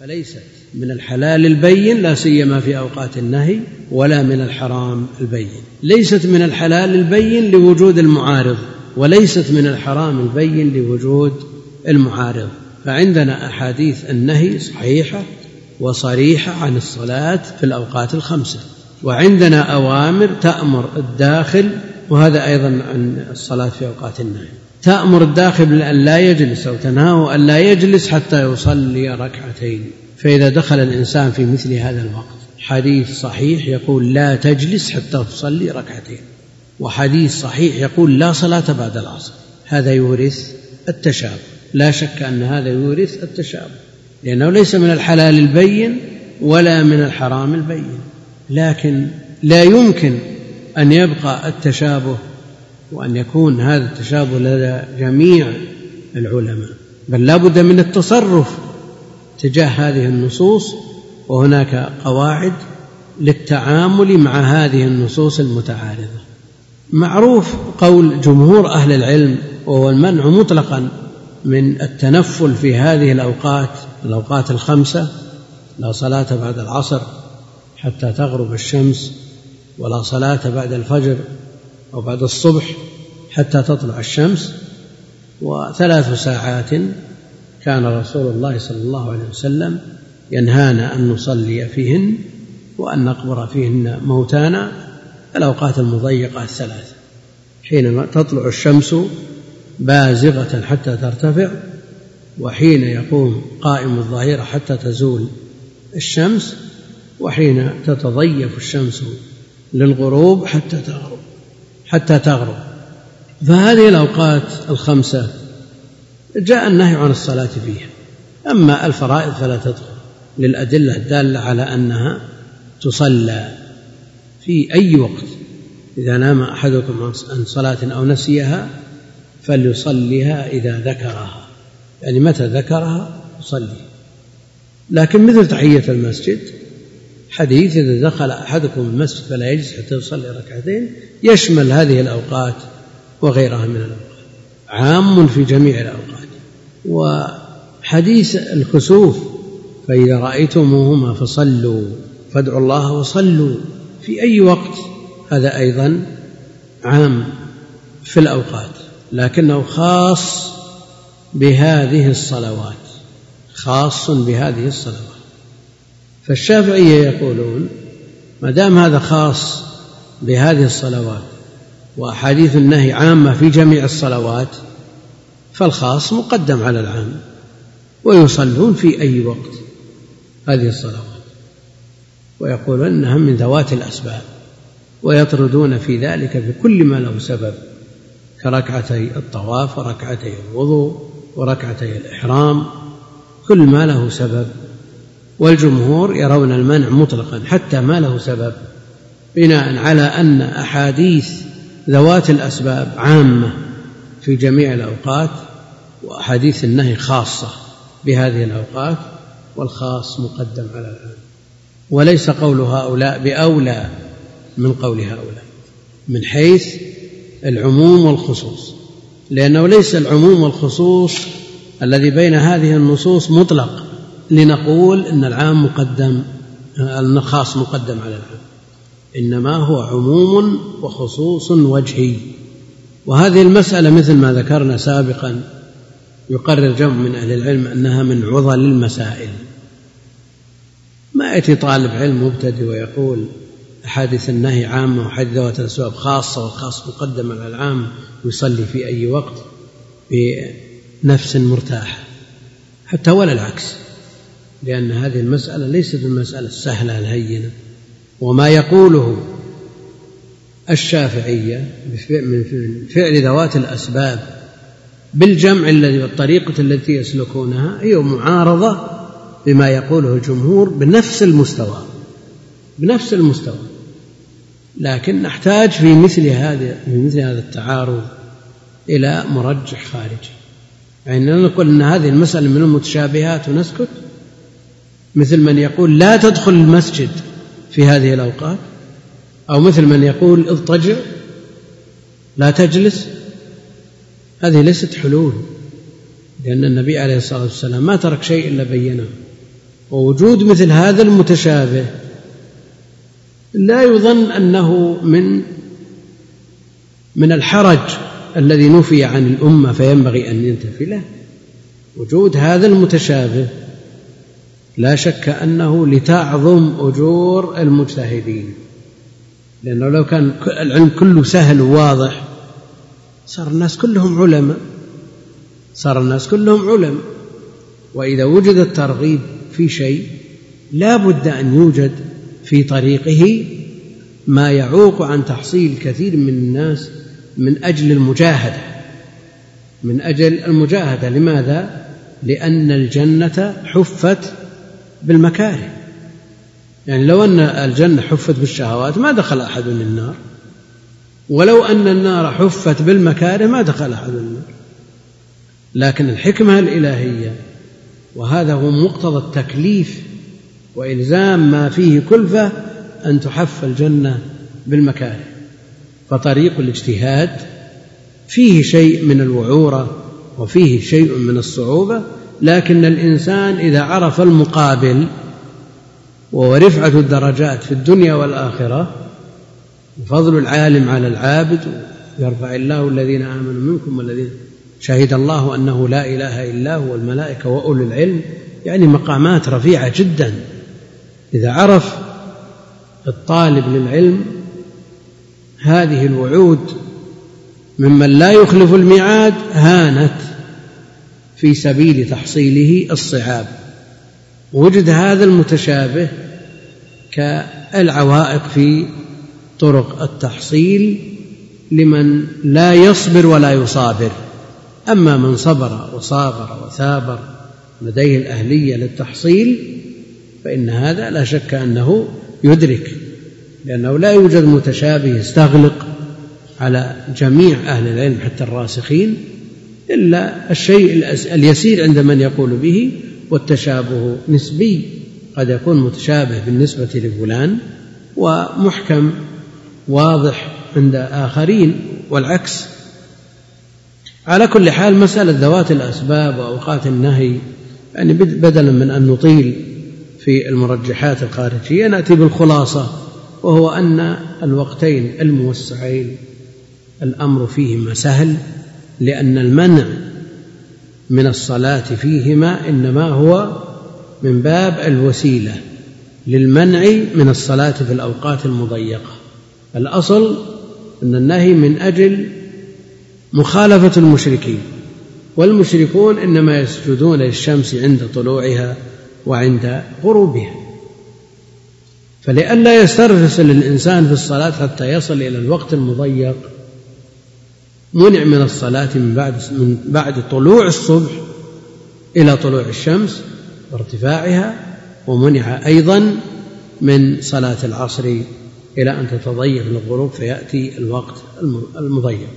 فليست من الحلال البين لا سيما في أوقات النهي ولا من الحرام البين. ليست من الحلال البين لوجود المعارض وليست من الحرام البين لوجود المعارض. فعندنا أحاديث النهي صحيحة وصريحة عن الصلاة في الأوقات الخمسة. وعندنا أوامر تأمر الداخل وهذا أيضا عن الصلاة في أوقات النهي. تأمر الداخل بأن لا يجلس أو تنهاه أن لا يجلس حتى يصلي ركعتين. فإذا دخل الإنسان في مثل هذا الوقت حديث صحيح يقول لا تجلس حتى تصلي ركعتين وحديث صحيح يقول لا صلاة بعد العصر. هذا يورث التشابه. لا شك أن هذا يورث التشابه لأنه ليس من الحلال البين ولا من الحرام البين. لكن لا يمكن أن يبقى التشابه وأن يكون هذا التشابه لدى جميع العلماء. بل لا بد من التصرف تجاه هذه النصوص وهناك قواعد للتعامل مع هذه النصوص المتعارضة. معروف قول جمهور أهل العلم وهو المنع مطلقا من التنفل في هذه الأوقات الأوقات الخمسة لا صلاة بعد العصر حتى تغرب الشمس ولا صلاة بعد الفجر أو بعد الصبح حتى تطلع الشمس وثلاث ساعات كان رسول الله صلى الله عليه وسلم ينهانا أن نصلي فيهن وأن نقبر فيهن موتانا الأوقات المضيقة الثلاث حينما تطلع الشمس بازغة حتى ترتفع وحين يقوم قائم الظهيرة حتى تزول الشمس وحين تتضيف الشمس للغروب حتى تغرب. حتى تغرب. فهذه الأوقات الخمسة جاء النهي عن الصلاة فيها. أما الفرائض فلا تدخل. للأدلة الدالة على أنها تصلى في أي وقت. إذا نام أحدكم عن صلاة أو نسيها فليصليها إذا ذكرها. يعني متى ذكرها؟ يصلي. لكن مثل تحية المسجد حديث إذا دخل أحدكم المسجد فلا يجلس حتى يصلي ركعتين يشمل هذه الأوقات وغيرها من الأوقات. عام في جميع الأوقات. وحديث الكسوف فإذا رأيتموهما فصلوا فادعوا الله وصلوا. في أي وقت هذا أيضا عام في الأوقات لكنه خاص بهذه الصلوات خاص بهذه الصلوات. فالشافعية يقولون ما دام هذا خاص بهذه الصلوات وأحاديث النهي عامة في جميع الصلوات فالخاص مقدم على العام ويصلون في أي وقت هذه الصلوات. ويقولون أنها من ذوات الأسباب ويطردون في ذلك بكل ما له سبب كركعتي الطواف وركعتي الوضوء وركعتي الإحرام كل ما له سبب والجمهور يرون المنع مطلقا حتى ما له سبب بناء على أن أحاديث ذوات الأسباب عامة في جميع الأوقات وأحاديث النهي خاصة بهذه الأوقات والخاص مقدم على العام وليس قول هؤلاء بأولى من قول هؤلاء من حيث العموم والخصوص لأنه ليس العموم والخصوص الذي بين هذه النصوص مطلق. لنقول إن العام مقدم الخاص مقدم على العام. إنما هو عموم وخصوص وجهي. وهذه المسألة مثل ما ذكرنا سابقا يقرر جمع من أهل العلم أنها من عضل المسائل ما يأتي طالب علم مبتدئ ويقول أحاديث النهي عامة وحديث ذوات الأسباب خاصة والخاص مقدم على العام ويصلي في أي وقت بنفس مرتاحة. حتى ولا العكس. لأن هذه المسألة ليست المسألة السهلة الهينة. وما يقوله الشافعية من فعل ذوات الأسباب بالجمع الذي والطريقة التي يسلكونها هي معارضة بما يقوله الجمهور بنفس المستوى بنفس المستوى. لكن نحتاج في مثل هذا في مثل هذا التعارض إلى مرجح خارجي. يعني نقول أن هذه المسألة من المتشابهات ونسكت مثل من يقول لا تدخل المسجد في هذه الأوقات أو مثل من يقول اضطجع لا تجلس. هذه ليست حلول لأن النبي عليه الصلاة والسلام ما ترك شيء إلا بينه. ووجود مثل هذا المتشابه لا يظن أنه من من الحرج الذي نفي عن الأمة فينبغي أن ينتفي له. وجود هذا المتشابه لا شك أنه لتعظم أجور المجتهدين. لأنه لو كان العلم كله سهل وواضح صار الناس كلهم علماء. صار الناس كلهم علماء. وإذا وجد الترغيب في شيء لا بد أن يوجد في طريقه ما يعوق عن تحصيل كثير من الناس من أجل المجاهدة. من أجل المجاهدة. لماذا؟ لأن الجنة حفت بالمكاره. يعني لو أن الجنة حفت بالشهوات ما دخل أحد النار. ولو أن النار حفت بالمكاره ما دخل أحد النار. لكن الحكمة الإلهية وهذا هو مقتضى التكليف وإلزام ما فيه كلفة أن تحف الجنة بالمكاره. فطريق الاجتهاد فيه شيء من الوعورة وفيه شيء من الصعوبة لكن الإنسان إذا عرف المقابل ورفعه الدرجات في الدنيا والآخرة وفضل العالم على العابد يرفع الله الذين آمنوا منكم والذين شهد الله أنه لا إله إلا هو والملائكة وأولو العلم يعني مقامات رفيعة جدا. إذا عرف الطالب للعلم هذه الوعود ممن لا يخلف الميعاد هانت. في سبيل تحصيله الصعاب. وجد هذا المتشابه كالعوائق في طرق التحصيل لمن لا يصبر ولا يصابر. أما من صبر وصابر وثابر لديه الأهلية للتحصيل فإن هذا لا شك أنه يدرك لأنه لا يوجد متشابه يستغلق على جميع أهل العلم حتى الراسخين إلا الشيء اليسير عند من يقول به والتشابه نسبي. قد يكون متشابه بالنسبة لفلان ومحكم واضح عند آخرين والعكس. على كل حال مسألة ذوات الأسباب وأوقات النهي يعني بدلا من أن نطيل في المرجحات الخارجية نأتي بالخلاصة وهو أن الوقتين الموسعين الأمر فيهما سهل لأن المنع من الصلاة فيهما إنما هو من باب الوسيلة للمنع من الصلاة في الأوقات المضيقة. الأصل أن النهي من أجل مخالفة المشركين والمشركون إنما يسجدون للشمس عند طلوعها وعند غروبها. فلئلا يسترسل الانسان في الصلاة حتى يصل إلى الوقت المضيق منع من الصلاة من بعد من بعد طلوع الصبح إلى طلوع الشمس وارتفاعها ومنع أيضا من صلاة العصر إلى أن تتضيق للغروب فيأتي الوقت المضيق.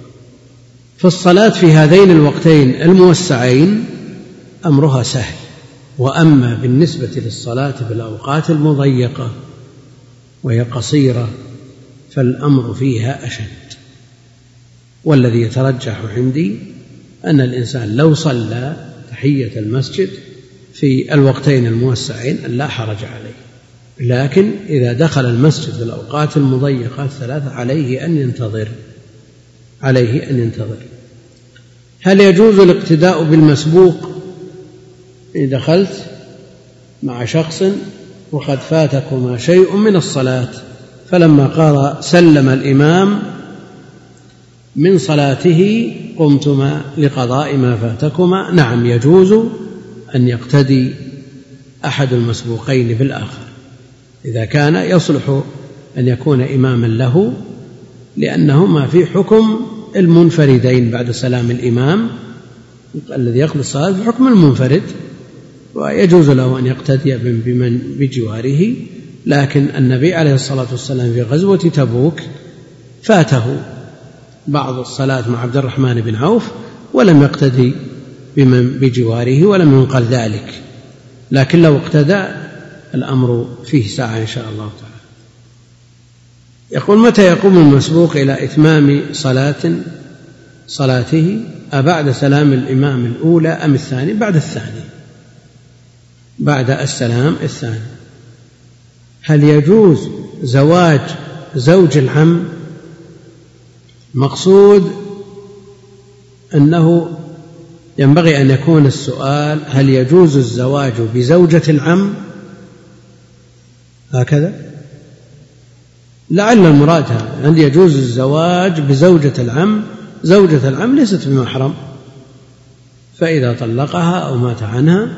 فالصلاة في هذين الوقتين الموسعين أمرها سهل وأما بالنسبة للصلاة في الأوقات المضيقة وهي قصيرة فالأمر فيها أشد. والذي يترجح عندي أن الإنسان لو صلى تحية المسجد في الوقتين الموسعين لا حرج عليه. لكن إذا دخل المسجد في الأوقات المضيقة الثلاثة عليه أن ينتظر عليه أن ينتظر. هل يجوز الاقتداء بالمسبوق؟ إن دخلت مع شخص وقد فاتكما شيء من الصلاة فلما قال سلم الإمام من صلاته قمتما لقضاء ما فاتكما. نعم يجوز أن يقتدي أحد المسبوقين بالآخر إذا كان يصلح أن يكون إماما له لأنهما في حكم المنفردين بعد سلام الإمام. الذي يقضي الصلاة بحكم المنفرد ويجوز له أن يقتدي بمن بجواره. لكن النبي عليه الصلاة والسلام في غزوة تبوك فاته. بعض الصلاة مع عبد الرحمن بن عوف ولم يقتدي بمن بجواره ولم ينقل ذلك. لكن لو اقتدى الأمر فيه ساعة إن شاء الله تعالى. يقول متى يقوم المسبوق إلى إتمام صلاة صلاته؟ أبعد سلام الإمام الأولى أم الثاني؟ بعد الثاني. بعد السلام الثاني. هل يجوز زواج زوج العم مقصود أنه ينبغي أن يكون السؤال هل يجوز الزواج بزوجة العم؟ هكذا. لعل المراد هل يجوز الزواج بزوجة العم؟ زوجة العم ليست بمحرم فإذا طلقها أو مات عنها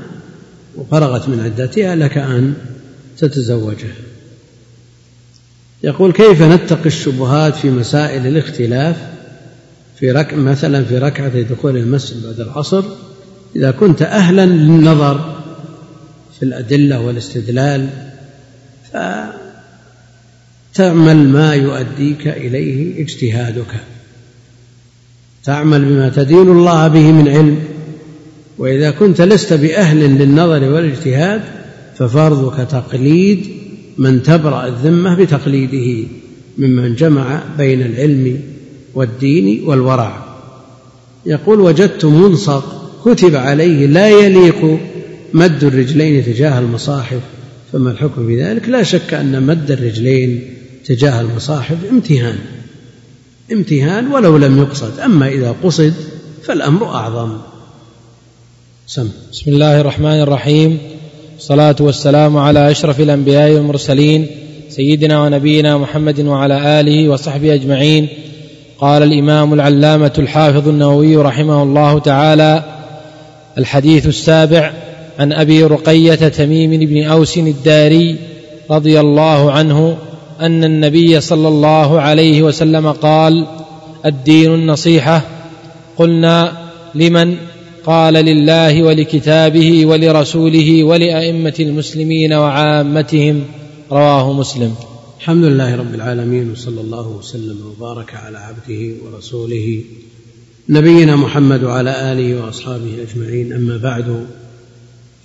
وفرغت من عدتها لك أن تتزوجها. يقول كيف نتقي الشبهات في مسائل الاختلاف في رك... مثلا في ركعة دخول المسجد بعد العصر؟ إذا كنت أهلا للنظر في الأدلة والاستدلال فتعمل ما يؤديك إليه اجتهادك. تعمل بما تدين الله به من علم. وإذا كنت لست بأهل للنظر والاجتهاد ففرضك تقليد من تبرأ الذمة بتقليده ممن جمع بين العلم والدين والورع. يقول وجدت منصق كتب عليه لا يليق مد الرجلين تجاه المصاحف. فما الحكم في ذلك؟ لا شك أن مد الرجلين تجاه المصاحف امتهان. امتهان ولو لم يقصد أما إذا قصد فالأمر أعظم. سم. بسم الله الرحمن الرحيم. الصلاة والسلام على أشرف الأنبياء والمرسلين سيدنا ونبينا محمد وعلى آله وصحبه أجمعين. قال الإمام العلامة الحافظ النووي رحمه الله تعالى الحديث السابع عن أبي رقية تميم بن أوس الداري رضي الله عنه أن النبي صلى الله عليه وسلم قال الدين النصيحة. قلنا لمن؟ قال لله ولكتابه ولرسوله ولأئمة المسلمين وعامتهم. رواه مسلم. الحمد لله رب العالمين وصلى الله وسلم وبارك على عبده ورسوله نبينا محمد وعلى آله وأصحابه أجمعين. أما بعد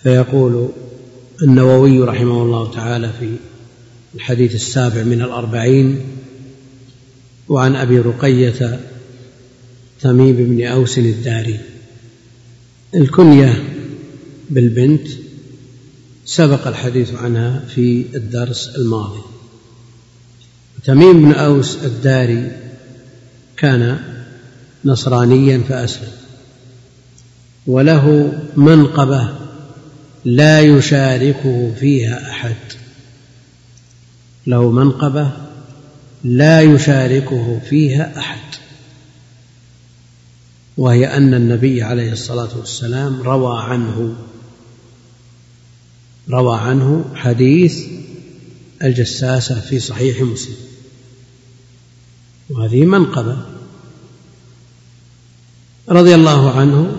فيقول النووي رحمه الله تعالى في الحديث السابع من الأربعين وعن أبي رقية تميم بن أوس الداري. الكنية بالبنت سبق الحديث عنها في الدرس الماضي. تميم بن أوس الداري كان نصرانيا فأسلم وله منقبة لا يشاركه فيها أحد. له منقبة لا يشاركه فيها أحد. وهي أن النبي عليه الصلاة والسلام روى عنه روى عنه حديث الجساسة في صحيح مسلم. وهذه منقبة. رضي الله عنه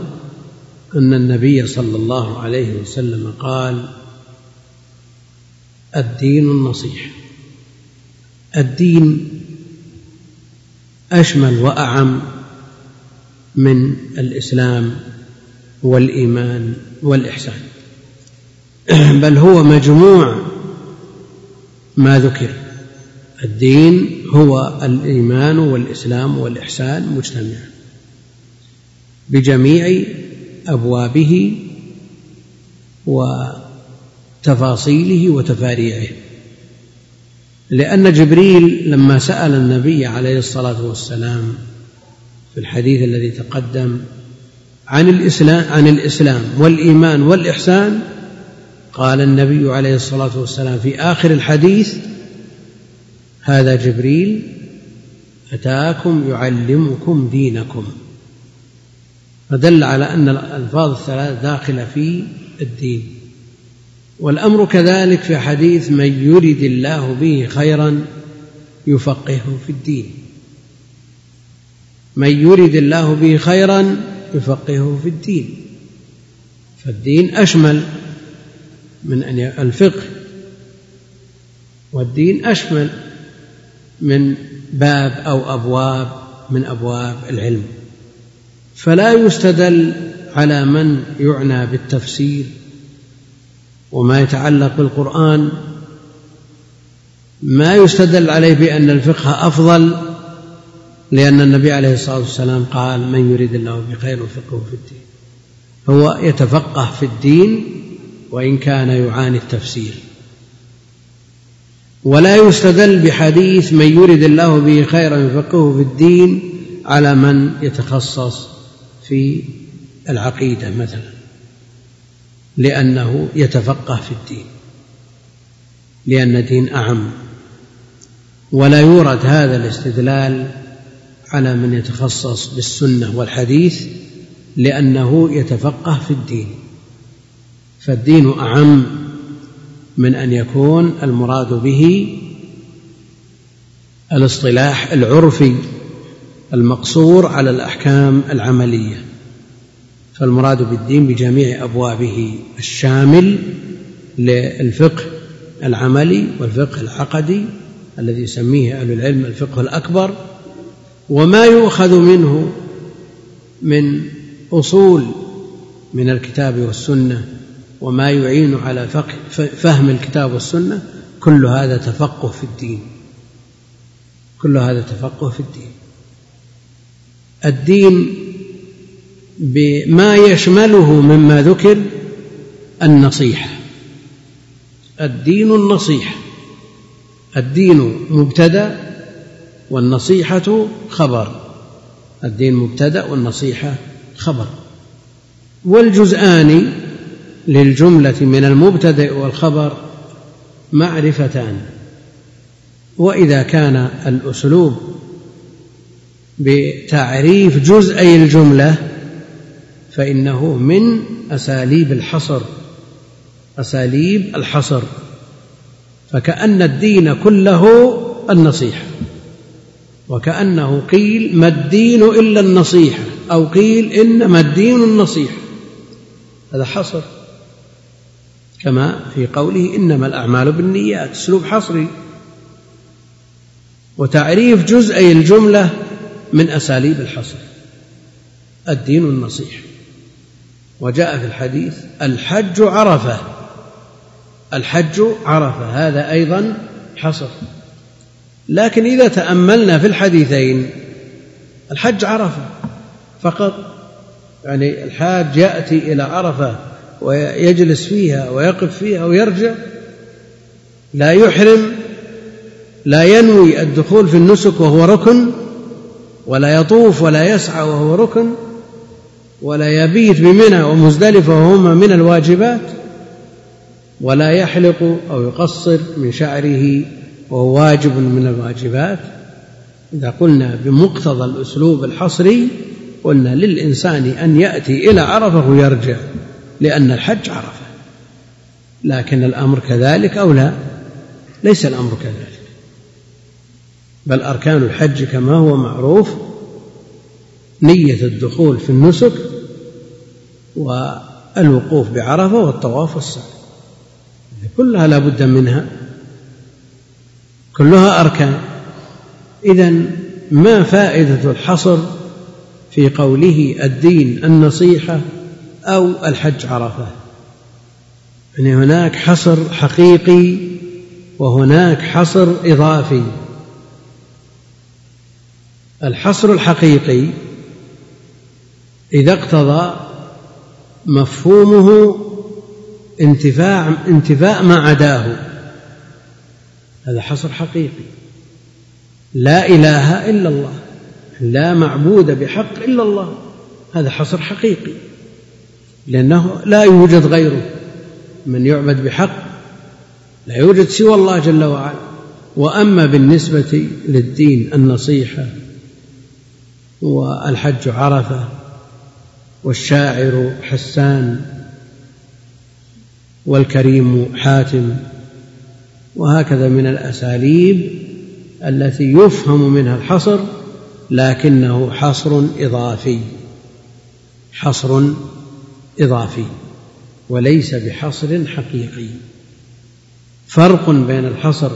أن النبي صلى الله عليه وسلم قال الدين النصيحة الدين أشمل وأعم من الإسلام والإيمان والإحسان. بل هو مجموع ما ذكر. الدين هو الإيمان والإسلام والإحسان مجتمعا بجميع أبوابه وتفاصيله وتفاريعه. لأن جبريل لما سأل النبي عليه الصلاة والسلام في الحديث الذي تقدم عن الاسلام عن الإسلام والإيمان والإحسان قال النبي عليه الصلاة والسلام في آخر الحديث هذا جبريل أتاكم يعلمكم دينكم. فدل على أن الألفاظ الثلاث داخله في الدين. والأمر كذلك في حديث من يرد الله به خيرا يفقهه في الدين. من يرد الله به خيرا يفقهه في الدين. فالدين أشمل من أن الفقه. والدين أشمل من باب أو أبواب من أبواب العلم. فلا يستدل على من يعنى بالتفسير وما يتعلق بالقرآن. ما يستدل عليه بأن الفقه أفضل لأن النبي عليه الصلاة والسلام قال من يريد الله بخير فقهه في الدين. هو يتفقه في الدين وإن كان يعاني التفسير. ولا يستدل بحديث من يرد الله به خيرا يفقهه في الدين على من يتخصص في العقيدة مثلا. لأنه يتفقه في الدين. لأن الدين أعم. ولا يورد هذا الاستدلال على من يتخصص بالسنة والحديث لأنه يتفقه في الدين. فالدين أعم من أن يكون المراد به الاصطلاح العرفي المقصور على الأحكام العملية. فالمراد بالدين بجميع أبوابه الشامل للفقه العملي والفقه العقدي الذي يسميه أهل العلم الفقه الأكبر وما يؤخذ منه من أصول من الكتاب والسنة وما يعين على فهم الكتاب والسنة كل هذا تفقه في الدين. كل هذا تفقه في الدين. الدين بما يشمله مما ذكر النصيحة. الدين النصيحة. الدين مبتدأ والنصيحة خبر. الدين مبتدأ والنصيحة خبر. والجزآن للجملة من المبتدأ والخبر معرفتان. وإذا كان الأسلوب بتعريف جزئي الجملة فإنه من أساليب الحصر. أساليب الحصر. فكأن الدين كله النصيحة. وكأنه قيل ما الدين إلا النصيحة أو قيل إنما الدين النصيحة هذا حصر. كما في قوله إنما الأعمال بالنيات أسلوب حصري. وتعريف جزئي الجملة من أساليب الحصر. الدين النصيحة وجاء في الحديث الحج عرفة. الحج عرفة هذا أيضا حصر. لكن إذا تأملنا في الحديثين الحج عرفة فقط. يعني الحاج يأتي إلى عرفة ويجلس فيها ويقف فيها ويرجع لا يحرم لا ينوي الدخول في النسك وهو ركن ولا يطوف ولا يسعى وهو ركن ولا يبيت بمنى ومزدلفة وهما من الواجبات ولا يحلق أو يقصر من شعره. وهو واجب من الواجبات. إذا قلنا بمقتضى الأسلوب الحصري قلنا للإنسان أن يأتي إلى عرفة ويرجع لأن الحج عرفة. لكن الأمر كذلك أو لا؟ ليس الأمر كذلك. بل أركان الحج كما هو معروف نية الدخول في النسك والوقوف بعرفة والطواف والسعي كلها لا بد منها. كلها أركان. إذا ما فائدة الحصر في قوله الدين النصيحة أو الحج عرفة؟ يعني هناك حصر حقيقي وهناك حصر إضافي. الحصر الحقيقي إذا اقتضى مفهومه انتفاع انتفاء ما عداه. هذا حصر حقيقي. لا إله إلا الله. لا معبود بحق إلا الله. هذا حصر حقيقي. لأنه لا يوجد غيره. من يعبد بحق لا يوجد سوى الله جل وعلا. وأما بالنسبة للدين النصيحة والحج عرفة والشاعر حسان والكريم حاتم وهكذا من الأساليب التي يفهم منها الحصر لكنه حصر إضافي. حصر إضافي وليس بحصر حقيقي. فرق بين الحصر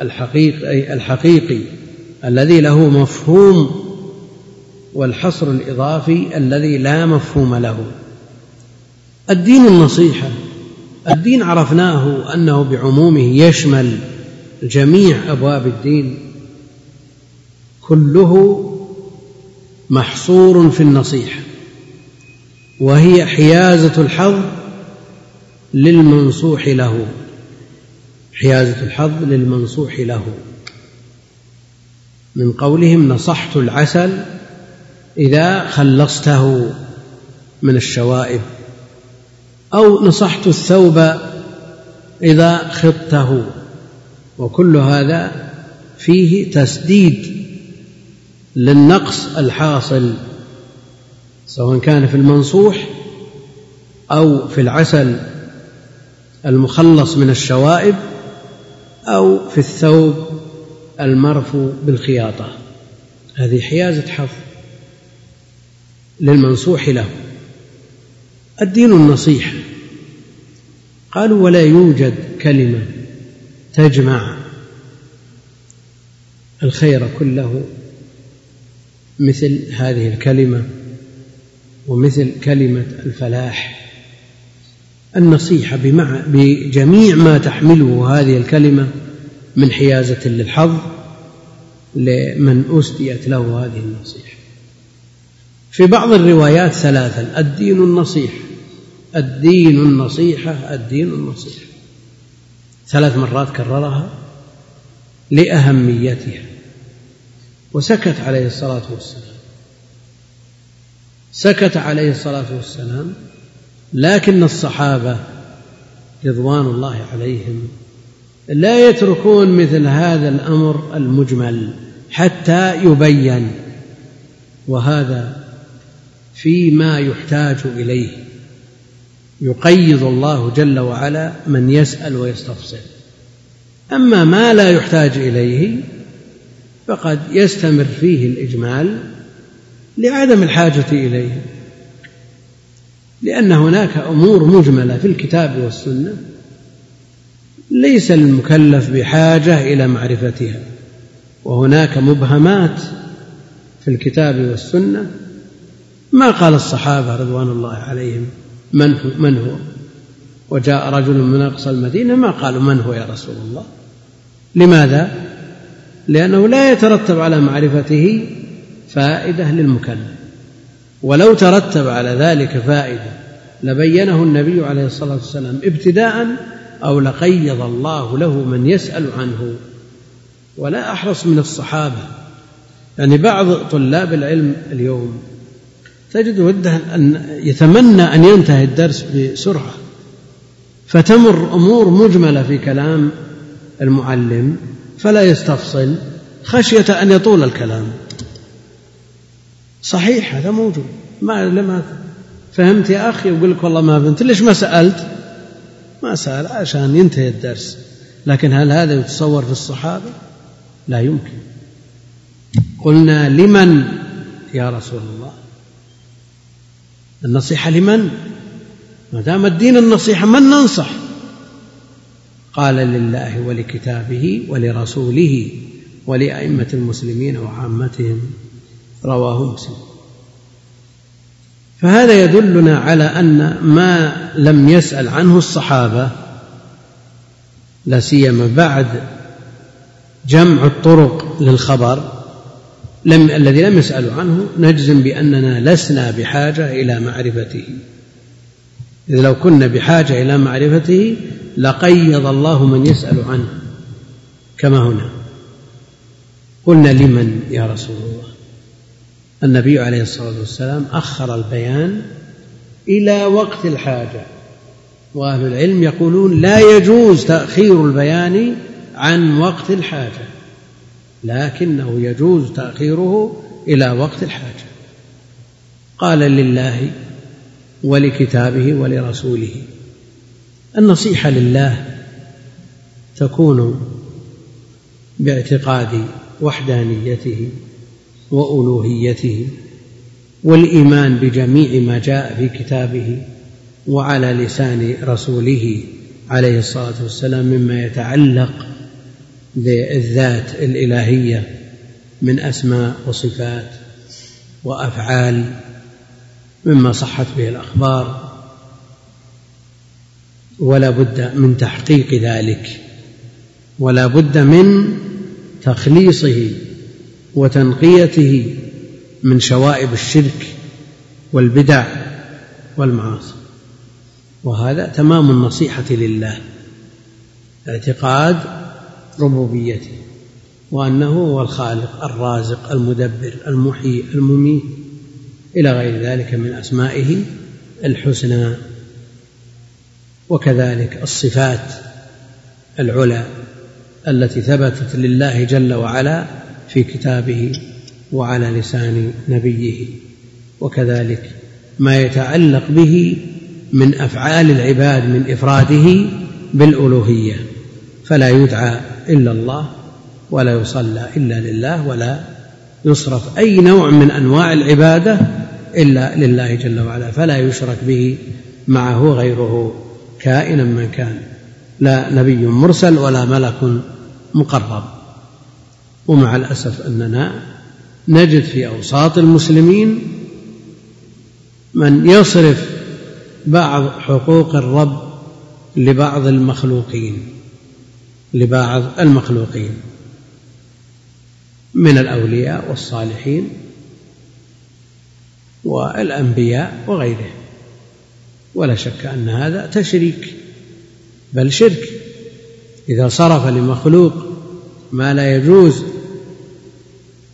الحقيقي الحقيقي الذي له مفهوم والحصر الإضافي الذي لا مفهوم له. الدين النصيحة الدين عرفناه أنه بعمومه يشمل جميع أبواب الدين كله محصور في النصيحة وهي حيازة الحظ للمنصوح له حيازة الحظ للمنصوح له. من قولهم نصحت العسل إذا خلصته من الشوائب. أو نصحت الثوب إذا خطته وكل هذا فيه تسديد للنقص الحاصل سواء كان في المنصوح أو في العسل المخلص من الشوائب أو في الثوب المرفو بالخياطة. هذه حيازة حظ للمنصوح له. الدين النصيحة قالوا ولا يوجد كلمة تجمع الخير كله مثل هذه الكلمة ومثل كلمة الفلاح. النصيحة بمع بجميع ما تحمله هذه الكلمة من حيازة للحظ لمن أسديت له هذه النصيحة. في بعض الروايات ثلاثا الدين النصيحة الدين النصيحة الدين النصيحة. ثلاث مرات كررها لأهميتها. وسكت عليه الصلاة والسلام. سكت عليه الصلاة والسلام لكن الصحابة رضوان الله عليهم لا يتركون مثل هذا الأمر المجمل حتى يبين. وهذا فيما يحتاج إليه. يقيض الله جل وعلا من يسأل ويستفصل. أما ما لا يحتاج إليه فقد يستمر فيه الإجمال لعدم الحاجة إليه لأن هناك أمور مجملة في الكتاب والسنة ليس المكلف بحاجة إلى معرفتها وهناك مبهمات في الكتاب والسنة. ما قال الصحابة رضوان الله عليهم؟ من هو, من هو؟ وجاء رجل من أقصى المدينة ما قالوا من هو يا رسول الله؟ لماذا؟ لأنه لا يترتب على معرفته فائدة للمكلف. ولو ترتب على ذلك فائدة لبينه النبي عليه الصلاة والسلام ابتداء أو لقيض الله له من يسأل عنه. ولا أحرص من الصحابة. يعني بعض طلاب العلم اليوم تجد وده أن يتمنى أن ينتهي الدرس بسرعة. فتمر أمور مجملة في كلام المعلم فلا يستفصل خشية أن يطول الكلام. صحيح هذا موجود. ما لما فهمت يا أخي؟ يقول لك والله ما فهمت. ليش ما سألت؟ ما سأل عشان ينتهي الدرس. لكن هل هذا يتصور في الصحابة؟ لا يمكن. قلنا لمن يا رسول الله؟ النصيحة لمن؟ ما دام الدين النصيحة من ننصح؟ قال لله ولكتابه ولرسوله ولأئمة المسلمين وعامتهم رواه مسلم. فهذا يدلنا على أن ما لم يسأل عنه الصحابة لا سيما بعد جمع الطرق للخبر لم الذي لم يسألوا عنه نجزم بأننا لسنا بحاجة إلى معرفته. إذ لو كنا بحاجة إلى معرفته لقيض الله من يسأل عنه كما هنا. قلنا لمن يا رسول الله؟ النبي عليه الصلاة والسلام أخر البيان إلى وقت الحاجة. وأهل العلم يقولون لا يجوز تأخير البيان عن وقت الحاجة. لكنه يجوز تأخيره إلى وقت الحاجة. قال لله ولكتابه ولرسوله النصيحة لله تكون باعتقاد وحدانيته وألوهيته والإيمان بجميع ما جاء في كتابه وعلى لسان رسوله عليه الصلاة والسلام مما يتعلق بالذات الإلهية من أسماء وصفات وأفعال مما صحت به الأخبار. ولا بد من تحقيق ذلك ولا بد من تخليصه وتنقيته من شوائب الشرك والبدع والمعاصي. وهذا تمام النصيحة لله اعتقاد ربوبيته وأنه هو الخالق الرازق المدبر المحيي المميت إلى غير ذلك من أسمائه الحسنى وكذلك الصفات العلى التي ثبتت لله جل وعلا في كتابه وعلى لسان نبيه وكذلك ما يتعلق به من أفعال العباد من إفراده بالألوهية فلا يدعى إلا الله ولا يصلى إلا لله ولا يصرف أي نوع من أنواع العبادة إلا لله جل وعلا فلا يشرك به معه غيره كائنا من كان لا نبي مرسل ولا ملك مقرب. ومع الأسف أننا نجد في أوساط المسلمين من يصرف بعض حقوق الرب لبعض المخلوقين. لبعض المخلوقين من الأولياء والصالحين والأنبياء وغيرهم ولا شك أن هذا تشريك بل شرك. إذا صرف لمخلوق ما لا يجوز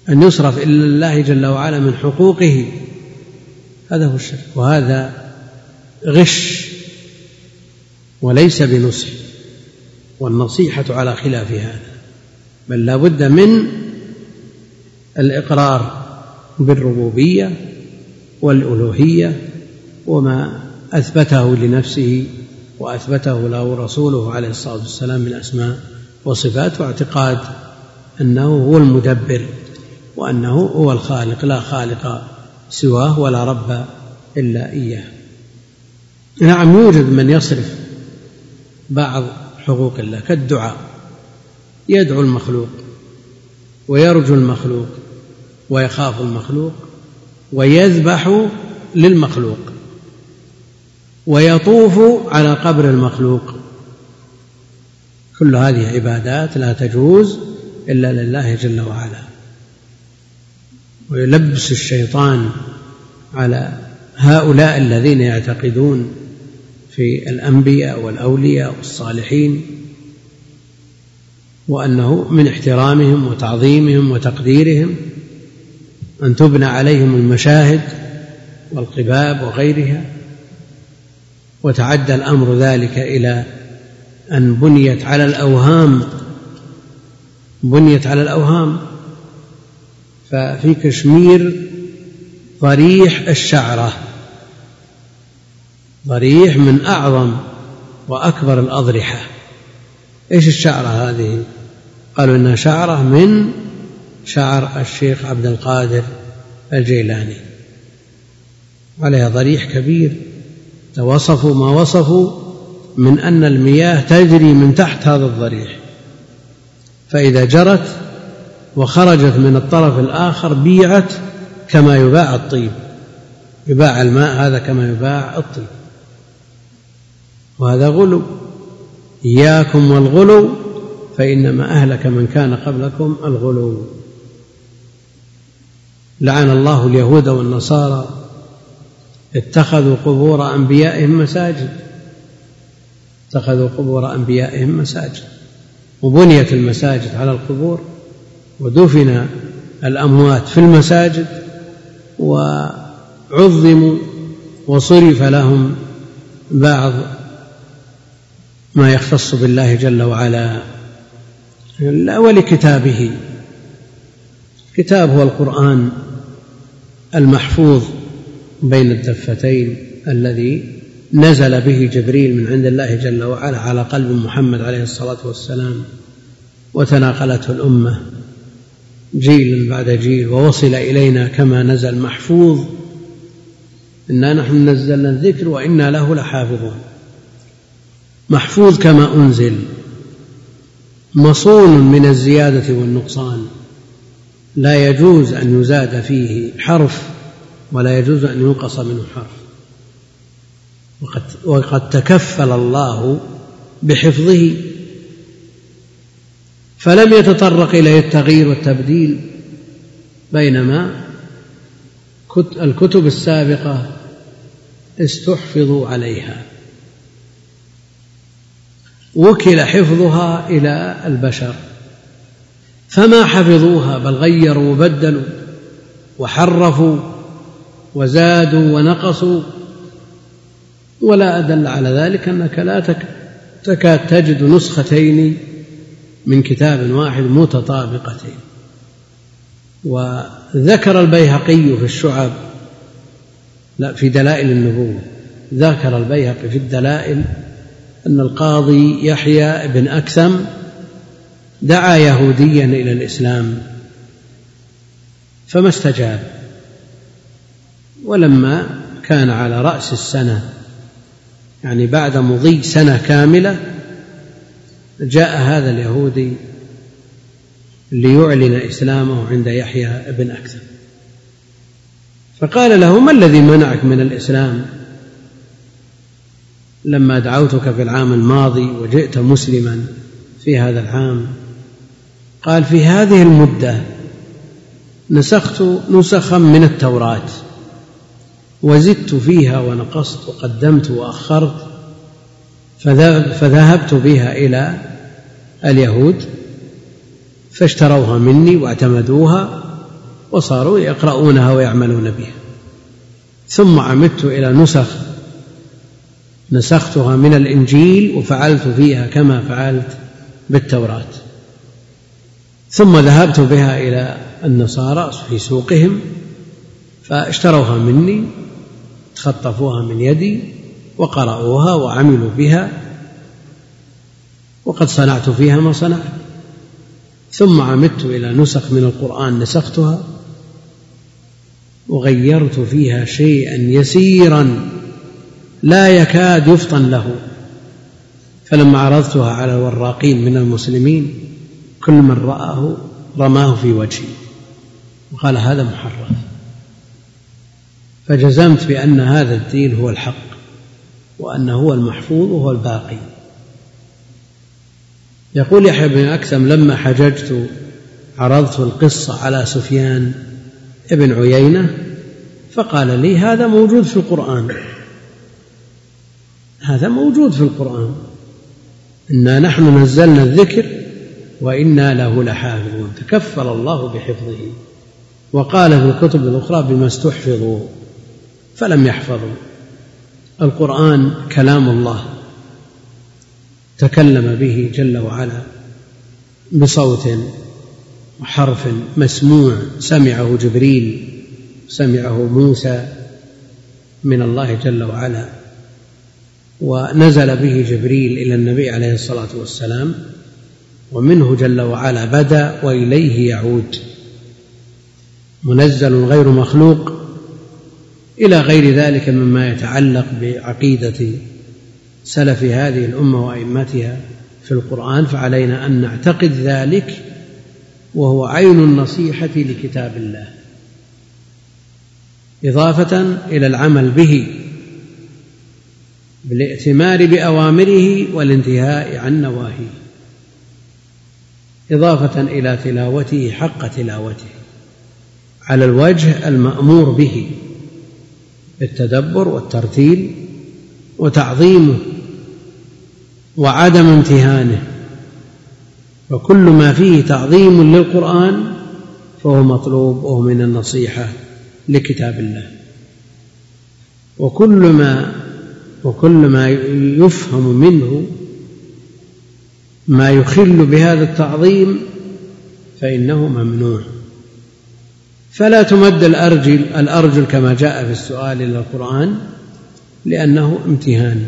أن يصرف إلا لله جل وعلا من حقوقه هذا هو الشرك. وهذا غش وليس بنصح. والنصيحة على خلاف هذا بل لا بد من الإقرار بالربوبية والألوهية وما أثبته لنفسه وأثبته له رسوله عليه الصلاة والسلام من أسماء وصفات واعتقاد أنه هو المدبر وأنه هو الخالق لا خالق سواه ولا رب إلا إياه. نعم يوجد من يصرف بعض حقوق الله كالدعاء. يدعو المخلوق ويرجو المخلوق ويخاف المخلوق ويذبح للمخلوق ويطوف على قبر المخلوق. كل هذه عبادات لا تجوز إلا لله جل وعلا. ويلبس الشيطان على هؤلاء الذين يعتقدون في الأنبياء والأولياء والصالحين وأنه من احترامهم وتعظيمهم وتقديرهم أن تبنى عليهم المشاهد والقباب وغيرها وتعدى الأمر ذلك إلى أن بنيت على الأوهام بنيت على الأوهام. ففي كشمير ضريح الشعرة. ضريح من أعظم وأكبر الأضرحة. إيش الشعرة هذه؟ قالوا إنها شعرة من شعر الشيخ عبد القادر الجيلاني. عليها ضريح كبير. وصفوا ما وصفوا من أن المياه تجري من تحت هذا الضريح. فإذا جرت وخرجت من الطرف الآخر بيعت كما يباع الطيب. يباع الماء هذا كما يباع الطيب. وهذا غلو. إياكم والغلو فإنما أهلك من كان قبلكم الغلو. لعن الله اليهود والنصارى اتخذوا قبور أنبيائهم مساجد. اتخذوا قبور أنبيائهم مساجد. وبنيت المساجد على القبور ودفن الأموات في المساجد وعظموا وصرف لهم بعض ما يختص بالله جل وعلا ولكتابه. كتاب هو القرآن المحفوظ بين الدفتين الذي نزل به جبريل من عند الله جل وعلا على قلب محمد عليه الصلاة والسلام وتناقلته الأمة جيل بعد جيل ووصل إلينا كما نزل محفوظ. إنا نحن نزلنا الذكر وإنا له لحافظون. محفوظ كما أنزل مصون من الزيادة والنقصان. لا يجوز أن يزاد فيه حرف ولا يجوز أن ينقص منه حرف. وقد, وقد تكفل الله بحفظه. فلم يتطرق إليه التغيير والتبديل بينما الكتب السابقة استحفظوا عليها. وكل حفظها إلى البشر. فما حفظوها بل غيروا وبدلوا وحرفوا وزادوا ونقصوا. ولا أدل على ذلك أنك لا تكاد تجد نسختين من كتاب واحد متطابقتين. وذكر البيهقي في الشعب لا في دلائل النبوة ذكر البيهقي في الدلائل أن القاضي يحيى بن أكثم دعا يهوديا إلى الإسلام فما استجاب. ولما كان على رأس السنة يعني بعد مضي سنة كاملة جاء هذا اليهودي ليعلن إسلامه عند يحيى بن أكثم. فقال له ما الذي منعك من الإسلام؟ لما دعوتك في العام الماضي وجئت مسلما في هذا العام؟ قال في هذه المدة نسخت نسخا من التوراة وزدت فيها ونقصت وقدمت وأخرت فذهبت بها إلى اليهود فاشتروها مني واعتمدوها وصاروا يقرؤونها ويعملون بها. ثم عمدت إلى نسخ نسختها من الإنجيل وفعلت فيها كما فعلت بالتوراة. ثم ذهبت بها إلى النصارى في سوقهم فاشتروها مني تخطفوها من يدي وقرأوها وعملوا بها وقد صنعت فيها ما صنعت. ثم عمدت إلى نسخ من القرآن نسختها وغيرت فيها شيئا يسيرا. لا يكاد يفطن له. فلما عرضتها على الوراقين من المسلمين كل من رآه رماه في وجهي وقال هذا محرف فجزمت بأن هذا الدين هو الحق وأنه هو المحفوظ وهو الباقي. يقول يحيى بن أكثم لما حججت عرضت القصة على سفيان ابن عيينة فقال لي هذا موجود في القرآن. هذا موجود في القرآن. إنا نحن نزلنا الذكر وإنا له لحافظون. تكفل الله بحفظه. وقال في الكتب الأخرى بما استحفظوا فلم يحفظوا. القرآن كلام الله. تكلم به جل وعلا بصوت وحرف مسموع. سمعه جبريل سمعه موسى من الله جل وعلا. ونزل به جبريل إلى النبي عليه الصلاة والسلام ومنه جل وعلا بدا وإليه يعود. منزل غير مخلوق إلى غير ذلك مما يتعلق بعقيدة سلف هذه الأمة وأئمتها في القرآن فعلينا أن نعتقد ذلك وهو عين النصيحة لكتاب الله. إضافة إلى العمل به بالائتمار بأوامره والانتهاء عن نواهيه إضافة إلى تلاوته حق تلاوته على الوجه المأمور به بالتدبر والترتيل وتعظيمه وعدم امتهانه وكل ما فيه تعظيم للقرآن فهو مطلوب وهو من النصيحة لكتاب الله. وكل ما وكل ما يفهم منه ما يخل بهذا التعظيم فإنه ممنوع. فلا تمد الأرجل الأرجل كما جاء في السؤال إلى القرآن لأنه امتهان.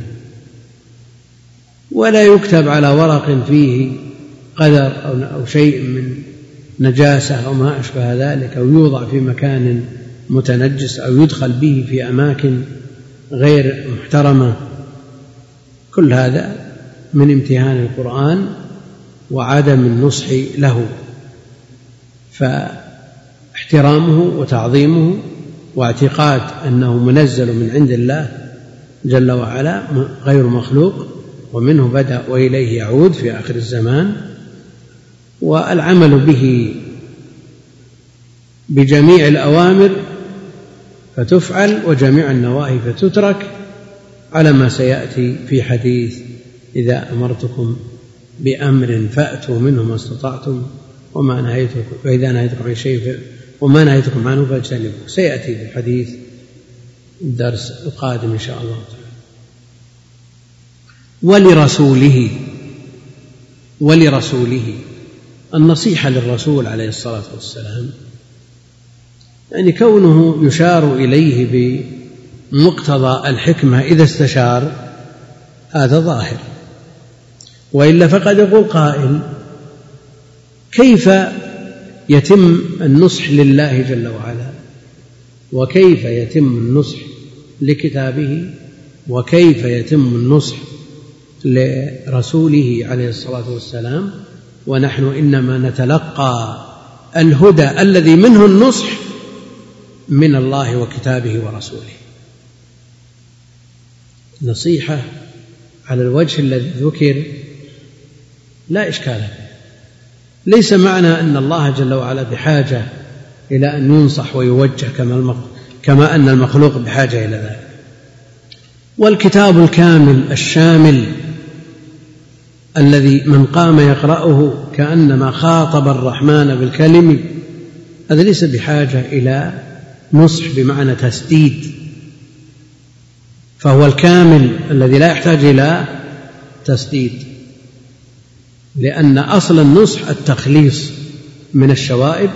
ولا يكتب على ورق فيه قدر أو شيء من نجاسة أو ما أشبه ذلك أو يوضع في مكان متنجس أو يدخل به في أماكن غير محترمة. كل هذا من امتهان القرآن وعدم النصح له. فاحترامه وتعظيمه واعتقاد أنه منزل من عند الله جل وعلا غير مخلوق ومنه بدأ وإليه يعود في آخر الزمان. والعمل به بجميع الأوامر فتفعل وجميع النواهي فتترك على ما سيأتي في حديث إذا أمرتكم بأمر فأتوا منه ما استطعتم وما نهيتكم وإذا نهيتكم عن شيء وما نهيتكم عنه فاجتنبوه. سيأتي في الحديث الدرس القادم إن شاء الله تعالى. ولرسوله ولرسوله النصيحة للرسول عليه الصلاة والسلام يعني كونه يشار إليه بمقتضى الحكمة إذا استشار هذا ظاهر. وإلا فقد يقول قائل كيف يتم النصح لله جل وعلا؟ وكيف يتم النصح لكتابه؟ وكيف يتم النصح لرسوله عليه الصلاة والسلام؟ ونحن إنما نتلقى الهدى الذي منه النصح من الله وكتابه ورسوله. نصيحة على الوجه الذي ذكر لا إشكال فيه. ليس معنى أن الله جل وعلا بحاجة إلى أن ينصح ويوجه كما كما أن المخلوق بحاجة إلى ذلك. والكتاب الكامل الشامل الذي من قام يقرأه كأنما خاطب الرحمن بالكلم هذا ليس بحاجة إلى نصح بمعنى تسديد فهو الكامل الذي لا يحتاج إلى تسديد لأن أصل النصح التخليص من الشوائب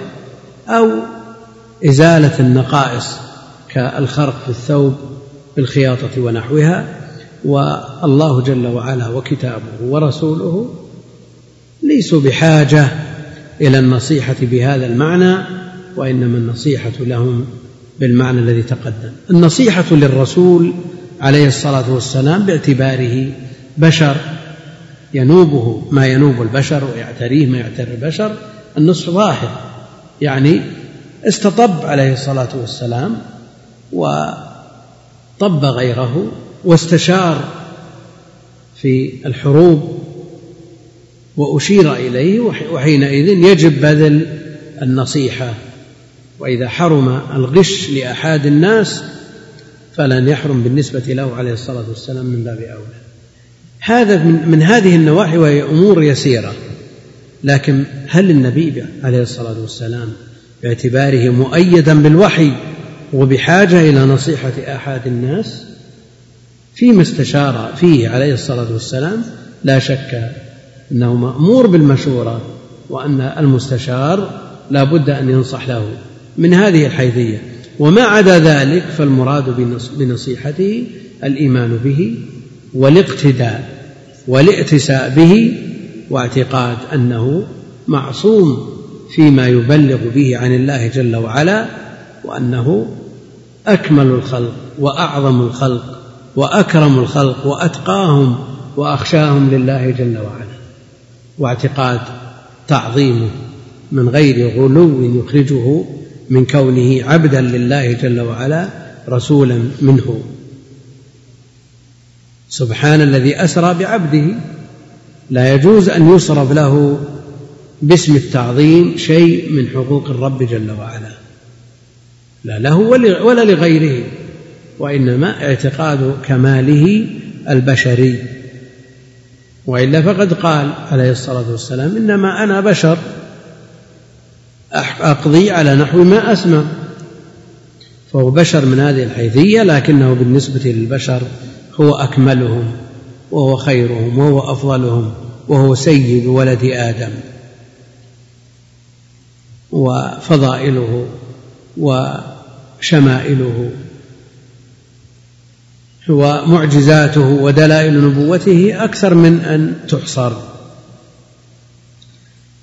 أو إزالة النقائص كالخرق في الثوب بالخياطة ونحوها والله جل وعلا وكتابه ورسوله ليسوا بحاجة إلى النصيحة بهذا المعنى وإنما النصيحة لهم بالمعنى الذي تقدم. النصيحة للرسول عليه الصلاة والسلام باعتباره بشر. ينوبه ما ينوب البشر ويعتريه ما يعتري البشر. النصح ظاهر يعني استطب عليه الصلاة والسلام وطب غيره واستشار في الحروب وأشير إليه وحينئذ يجب بذل النصيحة وإذا حرم الغش لأحد الناس فلن يحرم بالنسبة له عليه الصلاة والسلام من باب أولى. هذا من, من هذه النواحي وهي أمور يسيرة. لكن هل النبي عليه الصلاة والسلام باعتباره مؤيدا بالوحي وبحاجة إلى نصيحة أحد الناس؟ فيما استشار فيه عليه الصلاة والسلام لا شك أنه مأمور بالمشورة وأن المستشار لا بد أن ينصح له. من هذه الحيثية. وما عدا ذلك فالمراد بنصيحته الإيمان به والاقتداء والائتساء به واعتقاد أنه معصوم فيما يبلغ به عن الله جل وعلا وأنه أكمل الخلق وأعظم الخلق وأكرم الخلق وأتقاهم وأخشاهم لله جل وعلا. واعتقاد تعظيمه من غير غلو يخرجه من كونه عبدا لله جل وعلا رسولا منه. سبحان الذي أسرى بعبده. لا يجوز أن يصرف له باسم التعظيم شيء من حقوق الرب جل وعلا. لا له ولا لغيره وإنما اعتقاد كماله البشري. وإلا فقد قال عليه الصلاة والسلام إنما أنا بشر. أقضي على نحو ما أسمع. فهو بشر من هذه الحيثية لكنه بالنسبة للبشر هو أكملهم وهو خيرهم وهو أفضلهم وهو سيد ولد آدم وفضائله وشمائله ومعجزاته ودلائل نبوته أكثر من أن تحصر.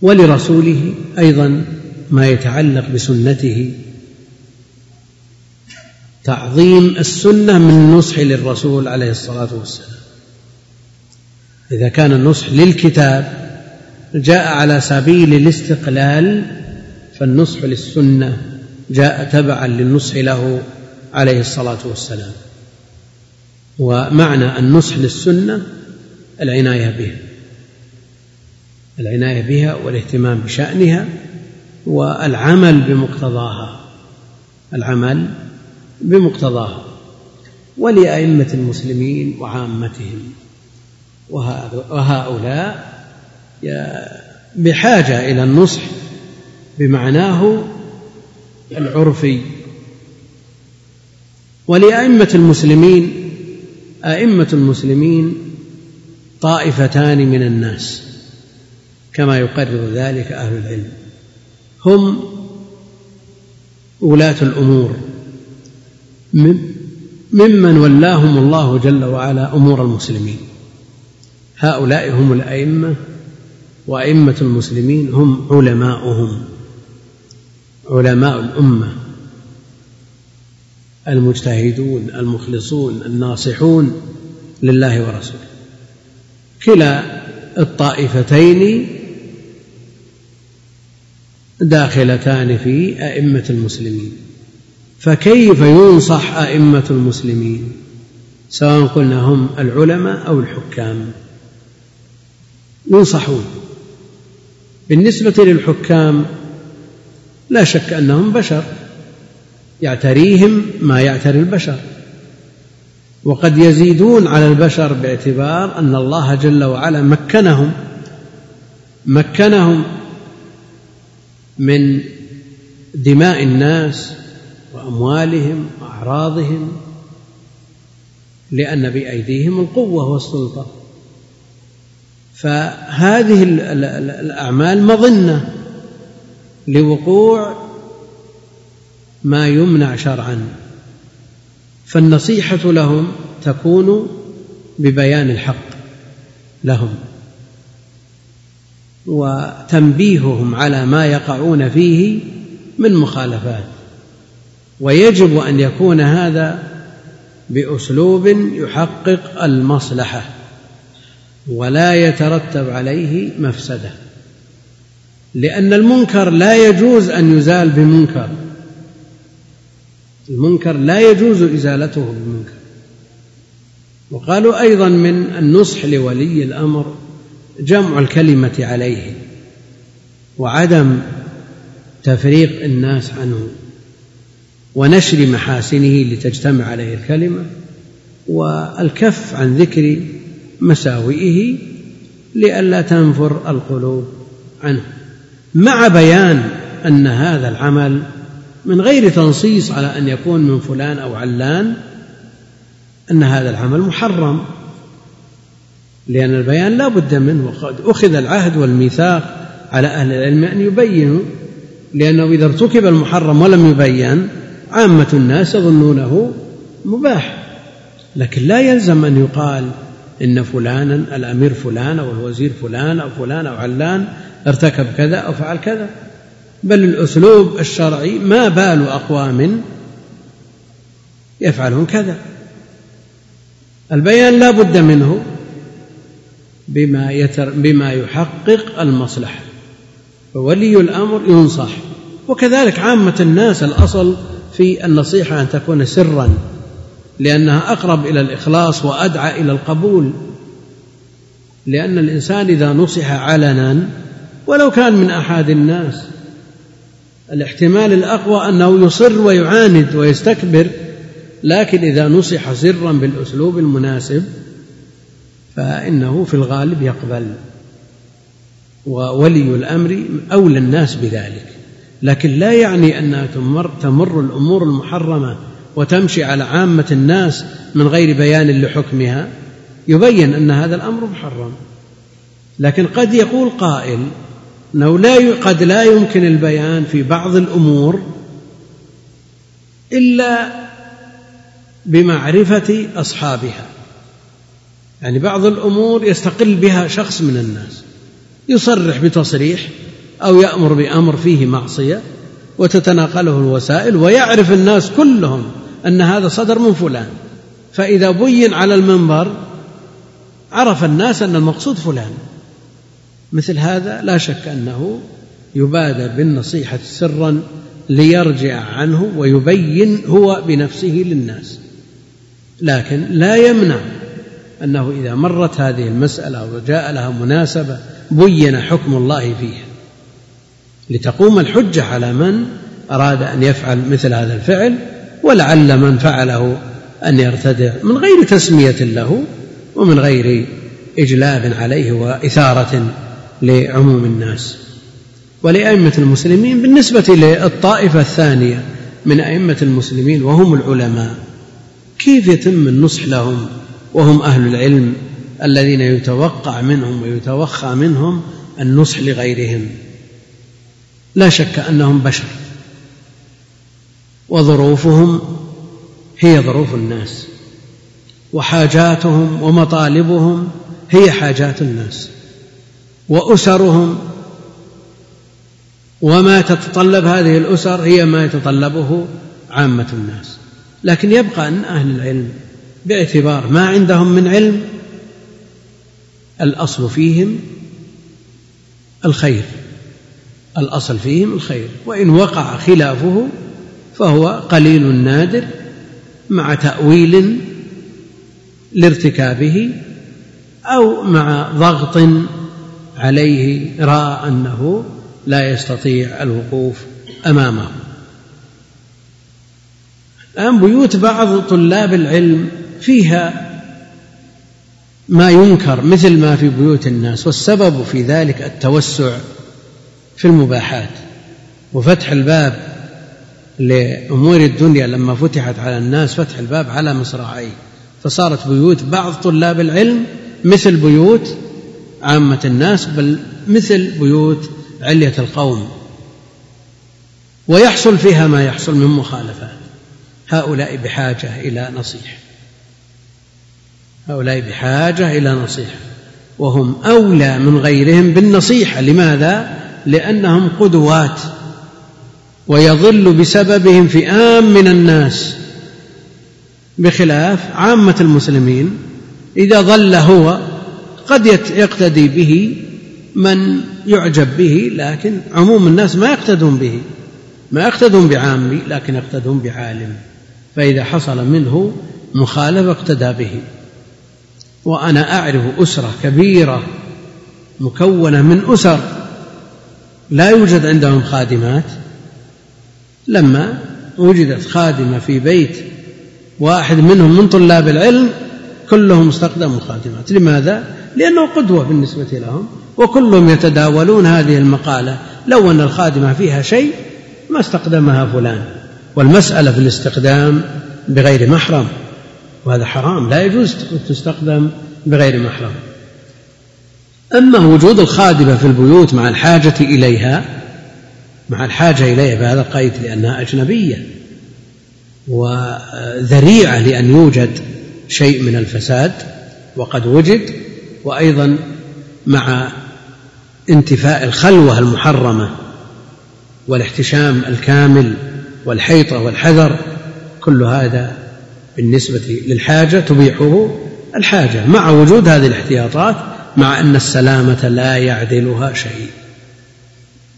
ولرسوله أيضا ما يتعلق بسنته. تعظيم السنة من النصح للرسول عليه الصلاة والسلام. إذا كان النصح للكتاب جاء على سبيل الاستقلال فالنصح للسنة جاء تبعا للنصح له عليه الصلاة والسلام. ومعنى النصح للسنة العناية بها. العناية بها والاهتمام بشأنها والعمل بمقتضاها. العمل بمقتضاها. ولأئمة المسلمين وعامتهم. وهؤلاء بحاجة إلى النصح بمعناه العرفي. ولأئمة المسلمين أئمة المسلمين طائفتان من الناس. كما يقرر ذلك أهل العلم. هم ولاة الأمور. ممن ولاهم الله جل وعلا أمور المسلمين. هؤلاء هم الأئمة وأئمة المسلمين هم علماؤهم. علماء الأمة. المجتهدون المخلصون الناصحون لله ورسوله. كلا الطائفتين داخلتان في أئمة المسلمين. فكيف ينصح أئمة المسلمين؟ سواء قلنا هم العلماء أو الحكام. ينصحون. بالنسبة للحكام لا شك أنهم بشر. يعتريهم ما يعتري البشر. وقد يزيدون على البشر باعتبار أن الله جل وعلا مكنهم. مكنهم من دماء الناس وأموالهم وأعراضهم لأن بأيديهم القوة والسلطة. فهذه الأعمال مظنة لوقوع ما يمنع شرعا. فالنصيحة لهم تكون ببيان الحق لهم. وتنبيههم على ما يقعون فيه من مخالفات. ويجب أن يكون هذا بأسلوب يحقق المصلحة ولا يترتب عليه مفسدة لأن المنكر لا يجوز أن يزال بمنكر. المنكر لا يجوز إزالته بالمنكر وقالوا أيضا من النصح لولي الأمر جمع الكلمة عليه وعدم تفريق الناس عنه ونشر محاسنه لتجتمع عليه الكلمة والكف عن ذكر مساوئه لئلا تنفر القلوب عنه. مع بيان أن هذا العمل من غير تنصيص على أن يكون من فلان أو علان أن هذا العمل محرم. لأن البيان لا بد منه. وقد أخذ العهد والميثاق على أهل العلم أن يبينوا لأنه إذا ارتكب المحرم ولم يبين عامة الناس يظنونه مباح. لكن لا يلزم أن يقال إن فلانا الأمير فلان أو الوزير فلان أو فلان أو علان ارتكب كذا أو فعل كذا. بل الأسلوب الشرعي ما بال أقوام يفعلون كذا. البيان لا بد منه. بما, يتر بما يحقق المصلحة فولي الأمر ينصح. وكذلك عامة الناس الأصل في النصيحة أن تكون سرا لأنها أقرب إلى الإخلاص وأدعى إلى القبول. لأن الإنسان إذا نصح علنا ولو كان من أحد الناس الاحتمال الأقوى أنه يصر ويعاند ويستكبر لكن إذا نصح سرا بالأسلوب المناسب فإنه في الغالب يقبل وولي الأمر أولى الناس بذلك. لكن لا يعني أنها تمر, تمر الأمور المحرمة وتمشي على عامة الناس من غير بيان لحكمها. يبين أن هذا الأمر محرم. لكن قد يقول قائل أنه لا قد لا يمكن البيان في بعض الأمور إلا بمعرفة أصحابها. يعني بعض الأمور يستقل بها شخص من الناس يصرح بتصريح أو يأمر بأمر فيه معصية وتتناقله الوسائل ويعرف الناس كلهم أن هذا صدر من فلان. فإذا بين على المنبر عرف الناس أن المقصود فلان. مثل هذا لا شك أنه يبادر بالنصيحة سرا ليرجع عنه ويبين هو بنفسه للناس لكن لا يمنع أنه إذا مرت هذه المسألة وجاء لها مناسبة بين حكم الله فيها. لتقوم الحجة على من أراد أن يفعل مثل هذا الفعل ولعل من فعله أن يرتدع من غير تسمية له ومن غير إجلاب عليه وإثارة لعموم الناس. ولأئمة المسلمين بالنسبة للطائفة الثانية من أئمة المسلمين وهم العلماء كيف يتم النصح لهم؟ وهم أهل العلم الذين يتوقع منهم ويتوخى منهم النصح لغيرهم. لا شك أنهم بشر وظروفهم هي ظروف الناس وحاجاتهم ومطالبهم هي حاجات الناس وأسرهم وما تتطلب هذه الأسر هي ما يتطلبه عامة الناس. لكن يبقى أن أهل العلم باعتبار ما عندهم من علم الأصل فيهم الخير الأصل فيهم الخير. وإن وقع خلافه فهو قليل نادر مع تأويل لارتكابه أو مع ضغط عليه رأى أنه لا يستطيع الوقوف أمامه. الآن بيوت بعض طلاب العلم فيها ما ينكر مثل ما في بيوت الناس والسبب في ذلك التوسع في المباحات وفتح الباب لأمور الدنيا لما فتحت على الناس فتح الباب على مصراعيه. فصارت بيوت بعض طلاب العلم مثل بيوت عامة الناس بل مثل بيوت علية القوم. ويحصل فيها ما يحصل من مخالفات. هؤلاء بحاجة إلى نصيحة. هؤلاء بحاجة إلى نصيحة. وهم أولى من غيرهم بالنصيحة. لماذا؟ لأنهم قدوات. ويضل بسببهم فئام من الناس. بخلاف عامة المسلمين إذا ضل هو قد يقتدي به من يعجب به لكن عموم الناس ما يقتدون به. ما يقتدون بعامي لكن يقتدون بعالم. فإذا حصل منه مخالفة اقتدى به. وأنا أعرف أسرة كبيرة مكونة من أسر لا يوجد عندهم خادمات. لما وجدت خادمة في بيت واحد منهم من طلاب العلم كلهم استخدموا خادمات. لماذا؟ لأنه قدوة بالنسبة لهم وكلهم يتداولون هذه المقالة. لو أن الخادمة فيها شيء ما استخدمها فلان. والمسألة في الاستخدام بغير محرم. وهذا حرام لا يجوز تستخدم بغير محرم. أما وجود الخادمة في البيوت مع الحاجة إليها مع الحاجة إليها بهذا القيد لأنها أجنبية وذريعة لأن يوجد شيء من الفساد وقد وجد وأيضا مع انتفاء الخلوة المحرمة والاحتشام الكامل والحيطة والحذر كل هذا بالنسبة للحاجة تبيحه الحاجة مع وجود هذه الاحتياطات مع أن السلامة لا يعدلها شيء.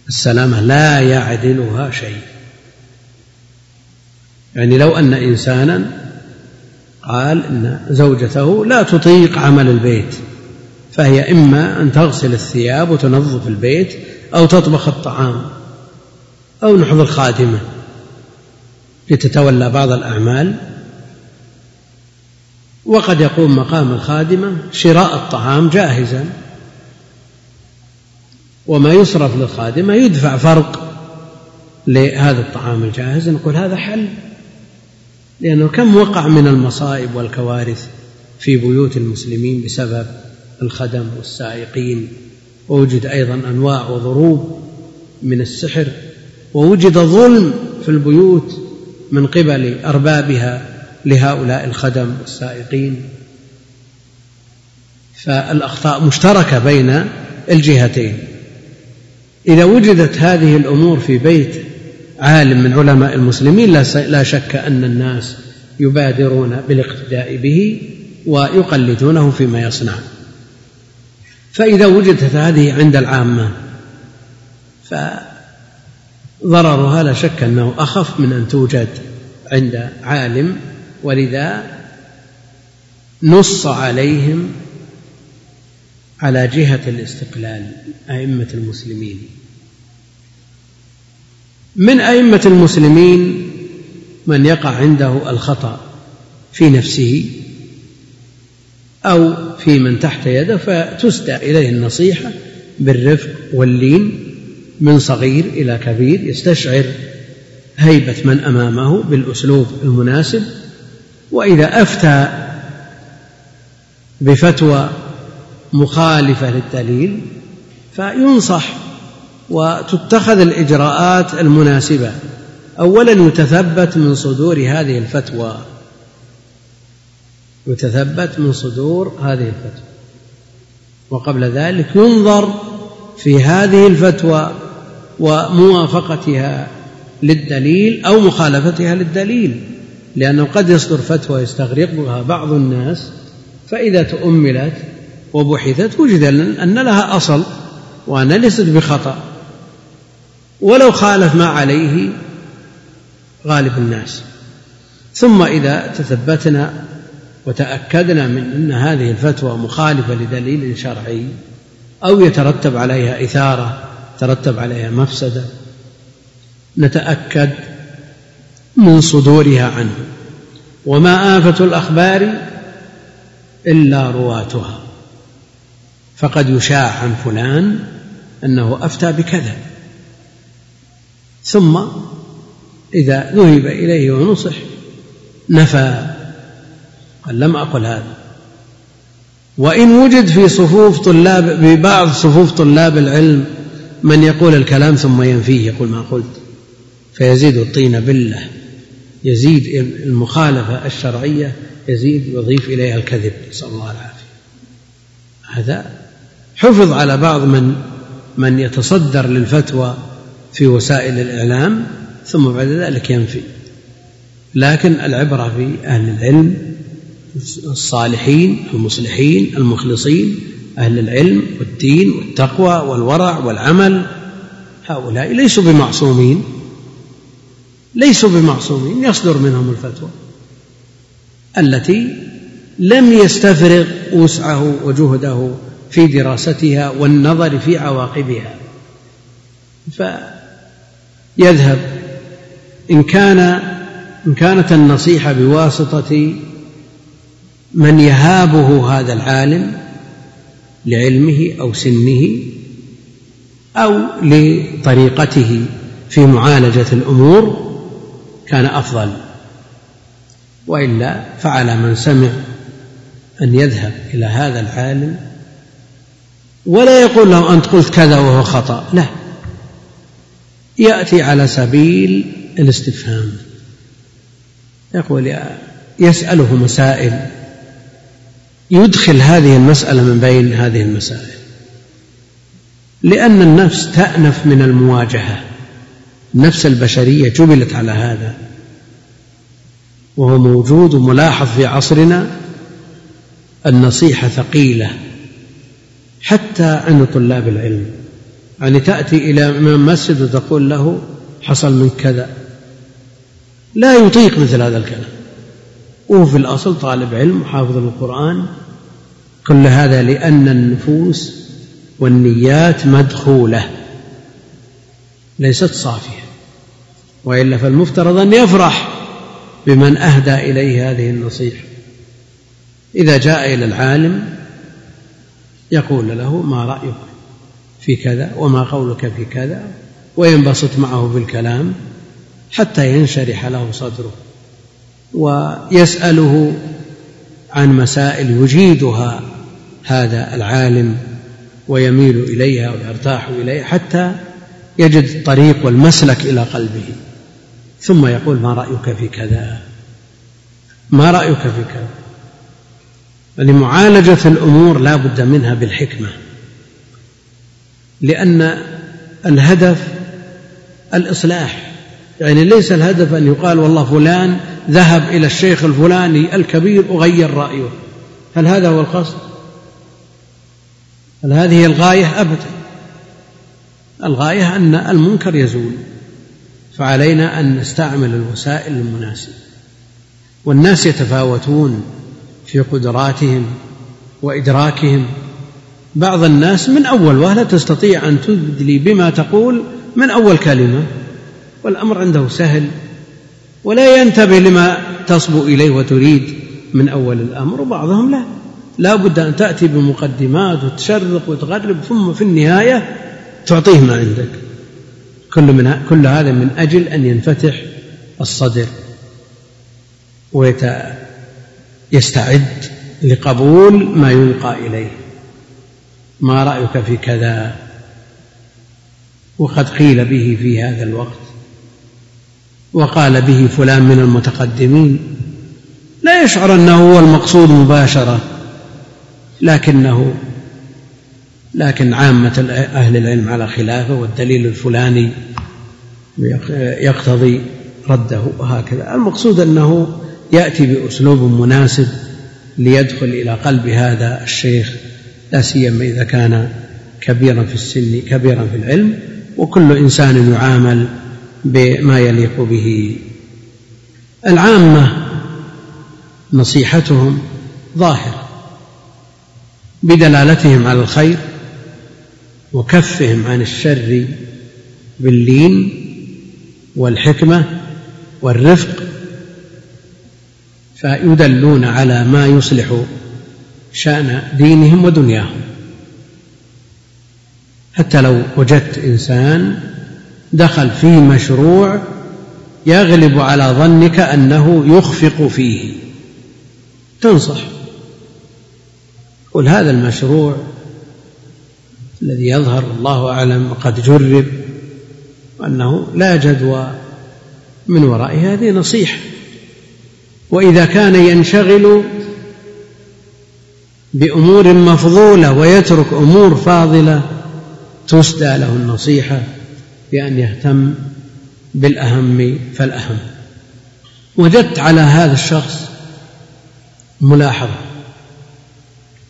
السلامة لا يعدلها شيء. يعني لو أن إنسانا قال إن زوجته لا تطيق عمل البيت فهي إما أن تغسل الثياب وتنظف البيت أو تطبخ الطعام أو نحضر خادمة. لتتولى بعض الأعمال وقد يقوم مقام الخادمة شراء الطعام جاهزا. وما يصرف للخادمة يدفع فرق لهذا الطعام الجاهز نقول هذا حل لأنه كم وقع من المصائب والكوارث في بيوت المسلمين بسبب الخدم والسائقين. ووجد أيضا أنواع وضروب من السحر ووجد ظلم في البيوت من قبل أربابها لهؤلاء الخدم والسائقين فالأخطاء مشتركة بين الجهتين. إذا وجدت هذه الأمور في بيت عالم من علماء المسلمين لا شك أن الناس يبادرون بالاقتداء به ويقلدونه فيما يصنع. فإذا وجدت هذه عند العامة فضررها لا شك أنه أخف من أن توجد عند عالم ولذا نص عليهم على جهة الاستقلال أئمة المسلمين. من أئمة المسلمين من يقع عنده الخطأ في نفسه أو في من تحت يده فتسدى إليه النصيحة بالرفق واللين من صغير إلى كبير يستشعر هيبة من أمامه بالأسلوب المناسب وإذا أفتى بفتوى مخالفة للدليل فينصح وتتخذ الإجراءات المناسبة. أولا يتثبت من صدور هذه الفتوى. يتثبت من صدور هذه الفتوى. وقبل ذلك ينظر في هذه الفتوى وموافقتها للدليل أو مخالفتها للدليل. لأنه قد يصدر فتوى يستغرقها بعض الناس فإذا تؤملت وبحثت وجد أن لها أصل وأن ليست بخطأ. ولو خالف ما عليه غالب الناس. ثم إذا تثبتنا وتأكدنا من أن هذه الفتوى مخالفة لدليل شرعي أو يترتب عليها إثارة ترتب عليها مفسدة نتأكد من صدورها عنه وما آفة الأخبار إلا رواتها فقد يشاع عن فلان أنه أفتى بكذا. ثم إذا ذهب إليه ونصح نفى قال لم أقل هذا. وإن وجد في صفوف طلاب في بعض صفوف طلاب العلم من يقول الكلام ثم ينفيه يقول ما قلت فيزيد الطين بالله. يزيد المخالفة الشرعية يزيد يضيف إليها الكذب نسأل الله العافية. هذا حفظ على بعض من من يتصدر للفتوى في وسائل الإعلام ثم بعد ذلك ينفي. لكن العبرة في أهل العلم الصالحين المصلحين المخلصين أهل العلم والدين والتقوى والورع والعمل هؤلاء ليسوا بمعصومين. ليسوا بمعصومين يصدر منهم الفتوى. التي لم يستفرغ وسعه وجهده في دراستها والنظر في عواقبها. فيذهب إن كان إن كانت النصيحة بواسطة من يهابه هذا العالم لعلمه أو سنه أو لطريقته في معالجة الأمور كان أفضل. وإلا فعلى من سمع أن يذهب إلى هذا العالم ولا يقول له أنت قلت كذا وهو خطأ. لا. يأتي على سبيل الاستفهام. يقول يسأله مسائل. يدخل هذه المسألة من بين هذه المسائل. لأن النفس تأنف من المواجهة. النفس البشرية جبلت على هذا. وهو موجود وملاحظ في عصرنا النصيحة ثقيلة حتى عند طلاب العلم. يعني تأتي إلى إمام مسجد وتقول له حصل من كذا. لا يطيق مثل هذا الكلام. وهو في الأصل طالب علم حافظ القرآن. كل هذا لأن النفوس والنيات مدخولة ليست صافية. وإلا فالمفترض أن يفرح بمن أهدى إليه هذه النصيحة. إذا جاء إلى العالم يقول له ما رأيك في كذا وما قولك في كذا؟ وينبسط معه بالكلام حتى ينشرح له صدره ويسأله عن مسائل يجيدها هذا العالم ويميل إليها ويرتاح إليها حتى يجد الطريق والمسلك إلى قلبه. ثم يقول ما رأيك في كذا؟ ما رأيك في كذا؟ يعني معالجة الأمور لا بد منها بالحكمة لأن الهدف الإصلاح. يعني ليس الهدف أن يقال والله فلان ذهب إلى الشيخ الفلاني الكبير أغير رأيه. هل هذا هو القصد؟ هل هذه الغاية؟ أبدا. الغاية أن المنكر يزول. فعلينا أن نستعمل الوسائل المناسبة والناس يتفاوتون في قدراتهم وإدراكهم. بعض الناس من أول وهلة تستطيع أن تدلي بما تقول من أول كلمة والأمر عنده سهل ولا ينتبه لما تصبو إليه وتريد من أول الأمر وبعضهم لا. لا بد أن تأتي بمقدمات وتشرق وتغرب ثم في النهاية تعطيه ما عندك. كل, من كل هذا من أجل أن ينفتح الصدر ويستعد لقبول ما يلقى إليه. ما رأيك في كذا؟ وقد قيل به في هذا الوقت وقال به فلان من المتقدمين لا يشعر أنه هو المقصود مباشرة لكنه لكن عامة أهل العلم على خلافه والدليل الفلاني يقتضي رده وهكذا. المقصود أنه يأتي بأسلوب مناسب ليدخل إلى قلب هذا الشيخ لا سيما إذا كان كبيرا في السن كبيرا في العلم وكل إنسان يعامل بما يليق به. العامة نصيحتهم ظاهرة بدلالتهم على الخير وكفهم عن الشر باللين والحكمة والرفق فيدلون على ما يصلح شأن دينهم ودنياهم. حتى لو وجدت إنسان دخل في مشروع يغلب على ظنك أنه يخفق فيه تنصح قل هذا المشروع الذي يظهر الله أعلم قد جرب أنه لا جدوى من وراء هذه نصيحة. وإذا كان ينشغل بأمور مفضولة ويترك أمور فاضلة تسدى له النصيحة بأن يهتم بالأهم فالأهم. وجدت على هذا الشخص ملاحظة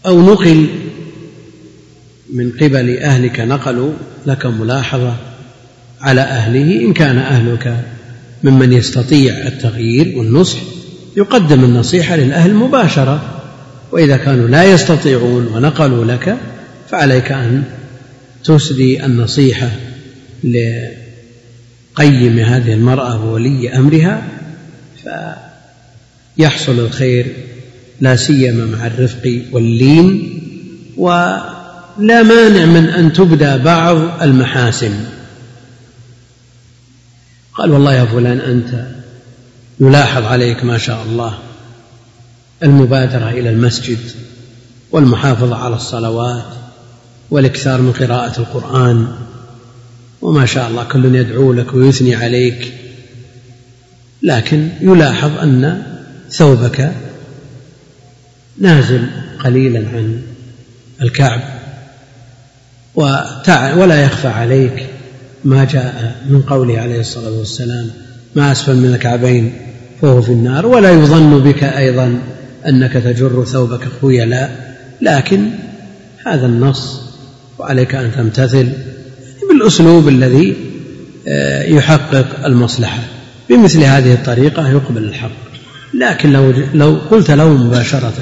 أو نقل من قبل أهلك نقلوا لك ملاحظة على أهله إن كان أهلك ممن يستطيع التغيير والنصح يقدم النصيحة للأهل مباشرة وإذا كانوا لا يستطيعون ونقلوا لك فعليك أن تسدي النصيحة لقيم هذه المرأة وولي أمرها فيحصل الخير لا سيما مع الرفق واللين ولا مانع من أن تبدى بعض المحاسن. قال والله يا فلان أنت يلاحظ عليك ما شاء الله المبادرة إلى المسجد والمحافظة على الصلوات والإكثار من قراءة القرآن وما شاء الله كل يدعو لك ويثني عليك. لكن يلاحظ أن ثوبك نازل قليلا عن الكعب. ولا يخفى عليك ما جاء من قوله عليه الصلاة والسلام ما أسفل من الكعبين فهو في النار ولا يظن بك أيضا أنك تجر ثوبك خيلاء لكن هذا النص وعليك أن تمتثل بالأسلوب الذي آه، يحقق المصلحة. بمثل هذه الطريقة يقبل الحق. لكن لو لو قلت له مباشرة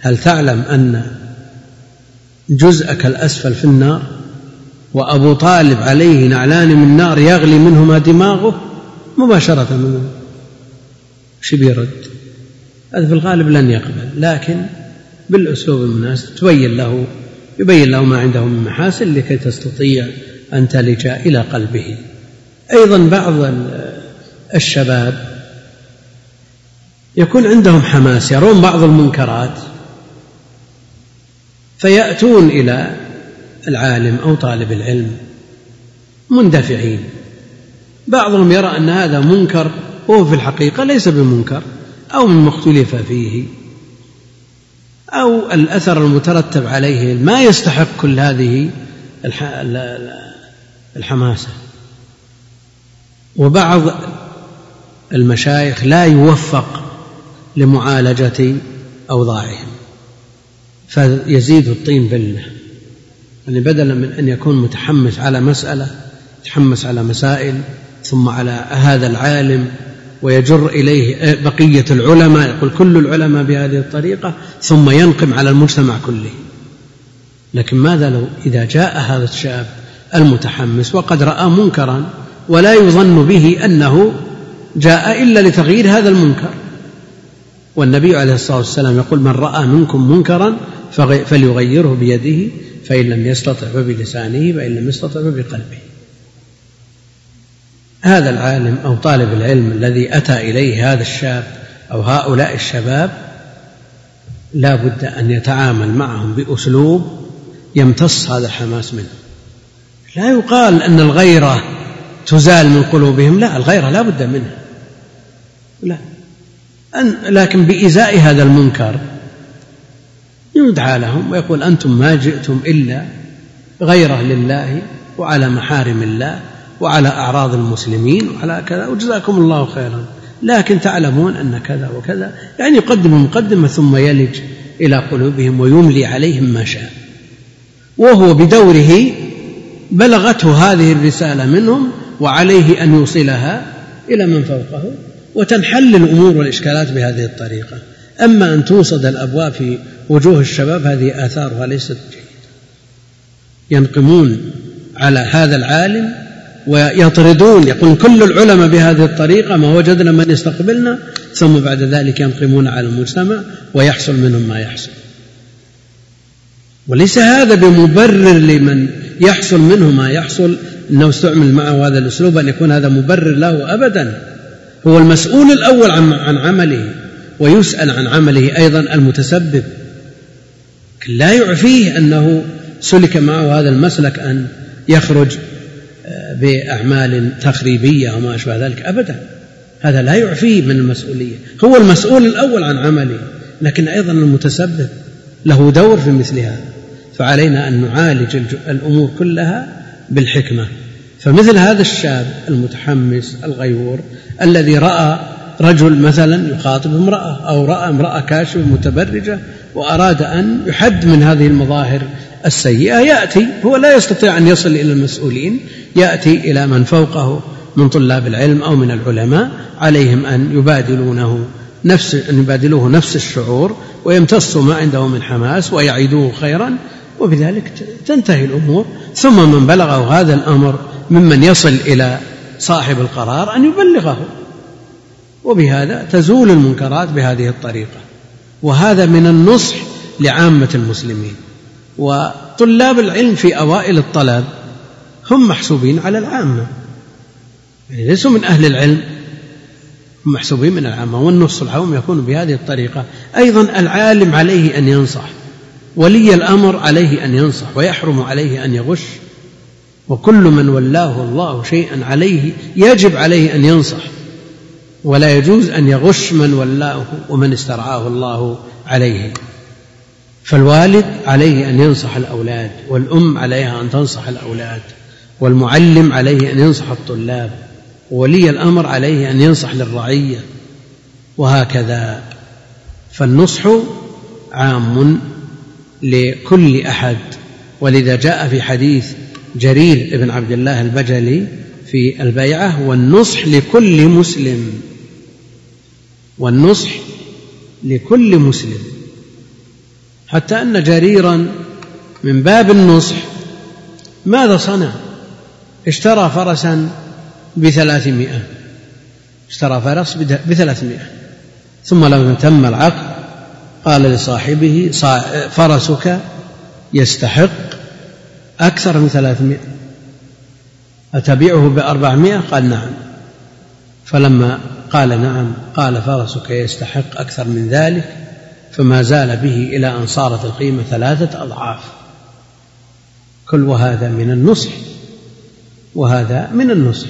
هل تعلم أن جزءك الأسفل في النار وأبو طالب عليه نعلان من نار يغلي منهما دماغه مباشرة منه. وش بيرد؟ هذا في الغالب لن يقبل لكن بالأسلوب المناسب تبين له يبين له ما عنده من محاسن لكي تستطيع أن تلج إلى قلبه. أيضا بعض الشباب يكون عندهم حماس يرون بعض المنكرات فيأتون إلى العالم أو طالب العلم مندفعين. بعضهم يرى أن هذا منكر وهو في الحقيقة ليس بمنكر أو من مختلف فيه أو الأثر المترتب عليه ما يستحق كل هذه الحماسة. وبعض المشايخ لا يوفق لمعالجة أوضاعهم. فيزيد الطين بله. يعني بدلا من أن يكون متحمس على مسألة يتحمس على مسائل ثم على هذا العالم ويجر إليه بقية العلماء يقول كل العلماء بهذه الطريقة ثم ينقم على المجتمع كله. لكن ماذا لو إذا جاء هذا الشاب المتحمس وقد رأى منكرا ولا يظن به أنه جاء إلا لتغيير هذا المنكر؟ والنبي عليه الصلاة والسلام يقول من رأى منكم منكرا فليغيره بيده فإن لم يستطع فبلسانه فإن لم يستطع فبقلبه. هذا العالم أو طالب العلم الذي أتى إليه هذا الشاب أو هؤلاء الشباب لا بد أن يتعامل معهم بأسلوب يمتص هذا الحماس منه. لا يقال أن الغيرة تزال من قلوبهم لا الغيرة لا بد منها. لا. أن لكن بإزاء هذا المنكر يدعى لهم ويقول أنتم ما جئتم إلا غيرة لله وعلى محارم الله وعلى أعراض المسلمين وعلى كذا وجزاكم الله خيرا. لكن تعلمون أن كذا وكذا. يعني يقدم مقدمة ثم يلج إلى قلوبهم ويملي عليهم ما شاء. وهو بدوره بلغته هذه الرسالة منهم وعليه أن يوصلها إلى من فوقه وتنحل الأمور والإشكالات بهذه الطريقة. أما أن توصد الأبواب في وجوه الشباب هذه آثارها ليست جيدة ينقمون على هذا العالم ويطردون يقول كل العلماء بهذه الطريقة ما وجدنا من يستقبلنا ثم بعد ذلك ينقمون على المجتمع ويحصل منهم ما يحصل. وليس هذا بمبرر لمن يحصل منه ما يحصل إنه استعمل معه هذا الأسلوب أن يكون هذا مبرر له ابدا. هو المسؤول الأول عن عن عمله. ويسأل عن عمله أيضا المتسبب. لا يعفيه أنه سلك معه هذا المسلك أن يخرج آه، بأعمال تخريبية وما أشبه ذلك. أبدا. هذا لا يعفيه من المسؤولية. هو المسؤول الأول عن عمله لكن أيضا المتسبب. له دور في مثل هذا. فعلينا أن نعالج الأمور كلها بالحكمة. فمثل هذا الشاب المتحمس الغيور الذي رأى رجل مثلا يخاطب امرأة أو رأى امرأة كاشفة متبرجة وأراد أن يحد من هذه المظاهر السيئة يأتي. هو لا يستطيع أن يصل إلى المسؤولين يأتي إلى من فوقه من طلاب العلم أو من العلماء عليهم أن يبادلونه نفس أن يبادلوه نفس الشعور ويمتصوا ما عنده من حماس ويعيدوه خيرا. وبذلك تنتهي الأمور. ثم من بلغه هذا الأمر ممن يصل إلى صاحب القرار أن يبلغه. وبهذا تزول المنكرات بهذه الطريقة. وهذا من النصح لعامة المسلمين. وطلاب العلم في أوائل الطلب هم محسوبين على العامة. يعني ليسوا من أهل العلم هم محسوبين من العامة. والنص العام يكون بهذه الطريقة. أيضا العالم عليه أن ينصح ولي الأمر عليه أن ينصح ويحرم عليه أن يغش. وكل من ولاه الله شيئا عليه يجب عليه أن ينصح. ولا يجوز أن يغش من ولاه ومن استرعاه الله عليه. فالوالد عليه أن ينصح الأولاد والأم عليها أن تنصح الأولاد والمعلم عليه أن ينصح الطلاب وولي الأمر عليه أن ينصح للرعية وهكذا. فالنصح عام لكل أحد. ولذا جاء في حديث جرير بن عبد الله البجلي في البيعة والنصح لكل مسلم والنصح لكل مسلم. حتى أن جريرا من باب النصح ماذا صنع؟ اشترى فرسا بثلاثمائة. اشترى فرس بثلاثمائة. ثم لما تم العقد. قال لصاحبه فرسك يستحق أكثر من ثلاثمائة. أتبيعه بأربعمائة؟ قال نعم. فلما قال نعم قال فرسك يستحق أكثر من ذلك فما زال به إلى أن صارت القيمة ثلاثة أضعاف. كل وهذا من النصح وهذا من النصح.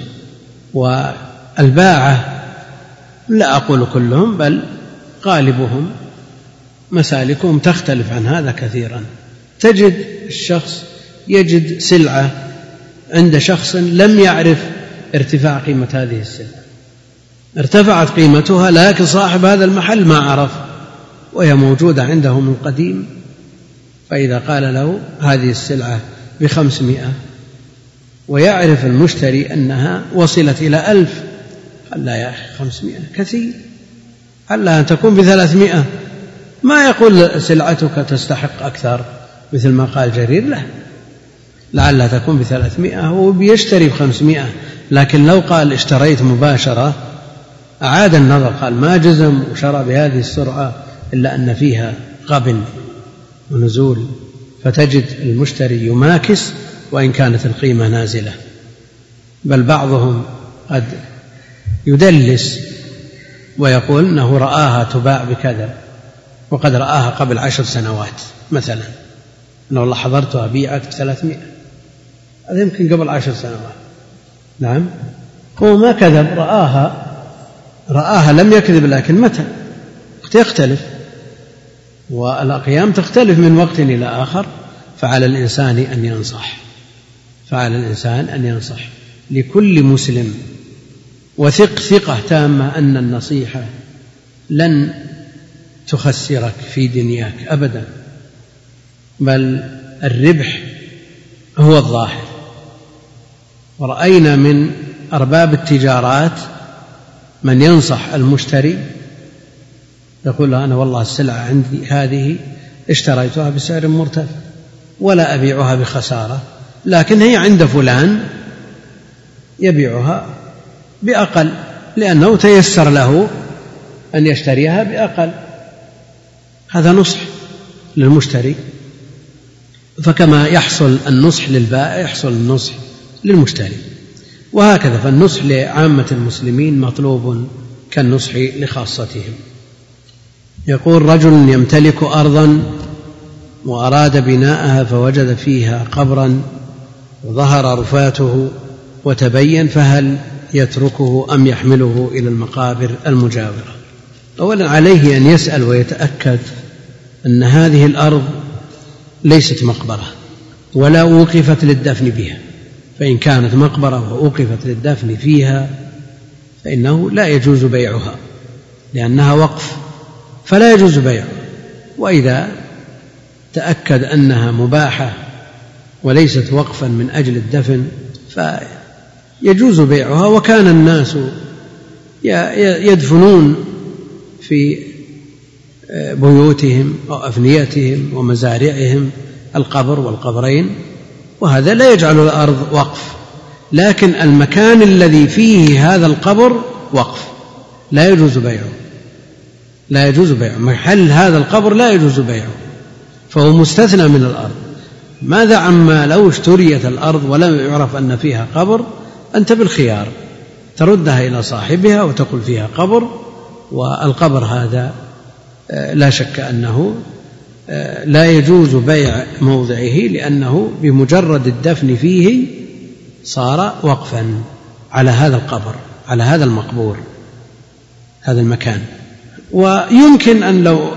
والباعة لا أقول كلهم بل غالبهم مسالكهم تختلف عن هذا كثيرا. تجد الشخص يجد سلعة عند شخص لم يعرف ارتفاع قيمة هذه السلعة. ارتفعت قيمتها لكن صاحب هذا المحل ما عرف وهي موجودة عنده من قديم. فإذا قال له هذه السلعة بخمسمائة ويعرف المشتري أنها وصلت إلى ألف قال لا يا أخي خمسمائة كثير. هل أن تكون بثلاثمائة. ما يقول سلعتك تستحق أكثر؟ مثل ما قال جرير لا. لعلها تكون بثلاثمائة هو بيشتري بخمسمائة. لكن لو قال اشتريت مباشرة أعاد النظر قال ما جزم وشرى بهذه السرعة إلا أن فيها غبن ونزول فتجد المشتري يماكس وإن كانت القيمة نازلة. بل بعضهم قد يدلس ويقول إنه رآها تباع بكذا وقد رآها قبل عشر سنوات مثلا. إنه والله حضرتها بيعت بثلاثمائة هذا يمكن قبل عشر سنوات. نعم. هو ما كذب رآها رآها لم يكذب لكن متى؟ يختلف. والأقيام تختلف من وقت إلى آخر. فعلى الإنسان أن ينصح. فعلى الإنسان أن ينصح. لكل مسلم. وثق ثقة تامة أن النصيحة لن تخسرك في دنياك أبدا. بل الربح هو الظاهر. ورأينا من أرباب التجارات من ينصح المشتري يقول له أنا والله السلعة عندي هذه اشتريتها بسعر مرتفع ولا أبيعها بخسارة لكن هي عند فلان يبيعها بأقل لأنه تيسر له أن يشتريها بأقل. هذا نصح للمشتري. فكما يحصل النصح للبائع يحصل النصح للمشتري. وهكذا فالنصح لعامة المسلمين مطلوب كالنصح لخاصتهم. يقول رجل يمتلك أرضا وأراد بناءها فوجد فيها قبرا وظهر رفاته وتبين فهل يتركه أم يحمله إلى المقابر المجاورة؟ أولا عليه أن يسأل ويتأكد أن هذه الأرض ليست مقبرة ولا أوقفت للدفن بها. فإن كانت مقبرة وأوقفت للدفن فيها فإنه لا يجوز بيعها لأنها وقف فلا يجوز بيعها. وإذا تأكد أنها مباحة وليست وقفا من أجل الدفن فيجوز بيعها. وكان الناس يدفنون في بيوتهم أو أفنيتهم ومزارعهم القبر والقبرين وهذا لا يجعل الأرض وقف. لكن المكان الذي فيه هذا القبر وقف. لا يجوز بيعه. لا يجوز بيعه. محل هذا القبر لا يجوز بيعه. فهو مستثنى من الأرض. ماذا عما لو اشتريت الأرض ولم يعرف أن فيها قبر؟ أنت بالخيار. تردها إلى صاحبها وتقول فيها قبر والقبر هذا آه، لا شك آه، لا يجوز بيع موضعه لأنه بمجرد الدفن فيه صار وقفا على هذا القبر على هذا المقبور هذا المكان. ويمكن أن لو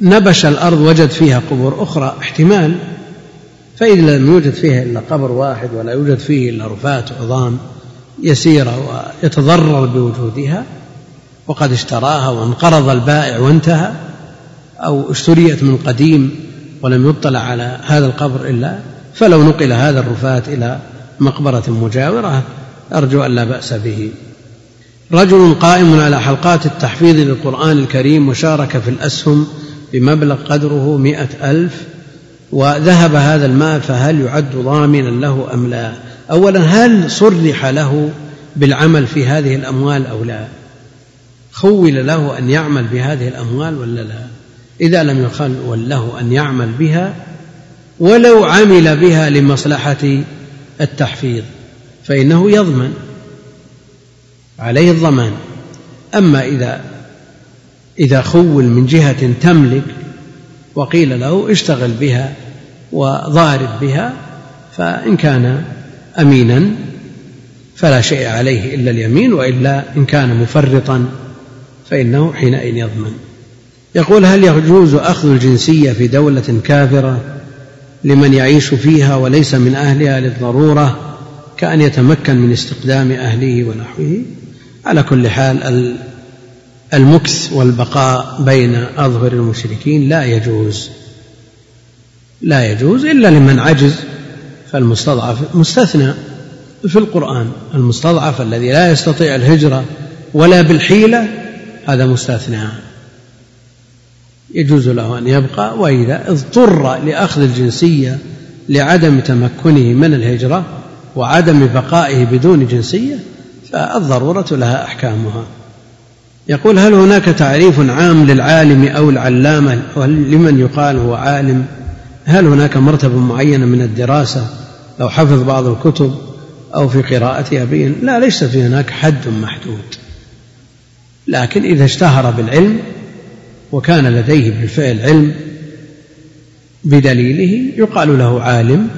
نبش الأرض وجد فيها قبور أخرى احتمال فإذا لم يوجد فيها إلا قبر واحد ولا يوجد فيه إلا رفات عظام يسيرة ويتضرر بوجودها وقد اشتراها وانقرض البائع وانتهى. أو اشتريت من قديم ولم يطلع على هذا القبر إلا فلو نقل هذا الرفات إلى مقبرة مجاورة أرجو أن لا بأس به. رجل قائم على حلقات التحفيظ للقرآن الكريم وشارك في الأسهم بمبلغ قدره مئة ألف وذهب هذا المال فهل يعد ضامنا له أم لا؟ أولا هل صرح له بالعمل في هذه الأموال أو لا؟ خول له أن يعمل بهذه الأموال ولا لا؟ إذا لم يخول له أن يعمل بها ولو عمل بها لمصلحة التحفيظ فإنه يضمن عليه الضمان. أما إذا إذا خول من جهة تملك وقيل له اشتغل بها وضارب بها فإن كان أمينا فلا شيء عليه إلا اليمين وإلا إن كان مفرطا فإنه حينئذ يضمن. يقول هل يجوز أخذ الجنسية في دولة كافرة لمن يعيش فيها وليس من أهلها للضرورة كأن يتمكن من استقدام أهله ونحوه؟ على كل حال المكث والبقاء بين أظهر المشركين لا يجوز. لا يجوز إلا لمن عجز فالمستضعف مستثنى في القرآن. المستضعف الذي لا يستطيع الهجرة ولا بالحيلة هذا مستثنى. يجوز له أن يبقى وإذا اضطر لأخذ الجنسية لعدم تمكنه من الهجرة وعدم بقائه بدون جنسية فالضرورة لها أحكامها. يقول هل هناك تعريف عام للعالم أو العلامة؟ لمن يقال هو عالم؟ هل هناك مرتبة معينة من الدراسة لو حفظ بعض الكتب أو في قراءتها بين لا ليس في هناك حد محدود. لكن إذا اشتهر بالعلم وكان لديه بالفعل علم بدليله يقال له عالم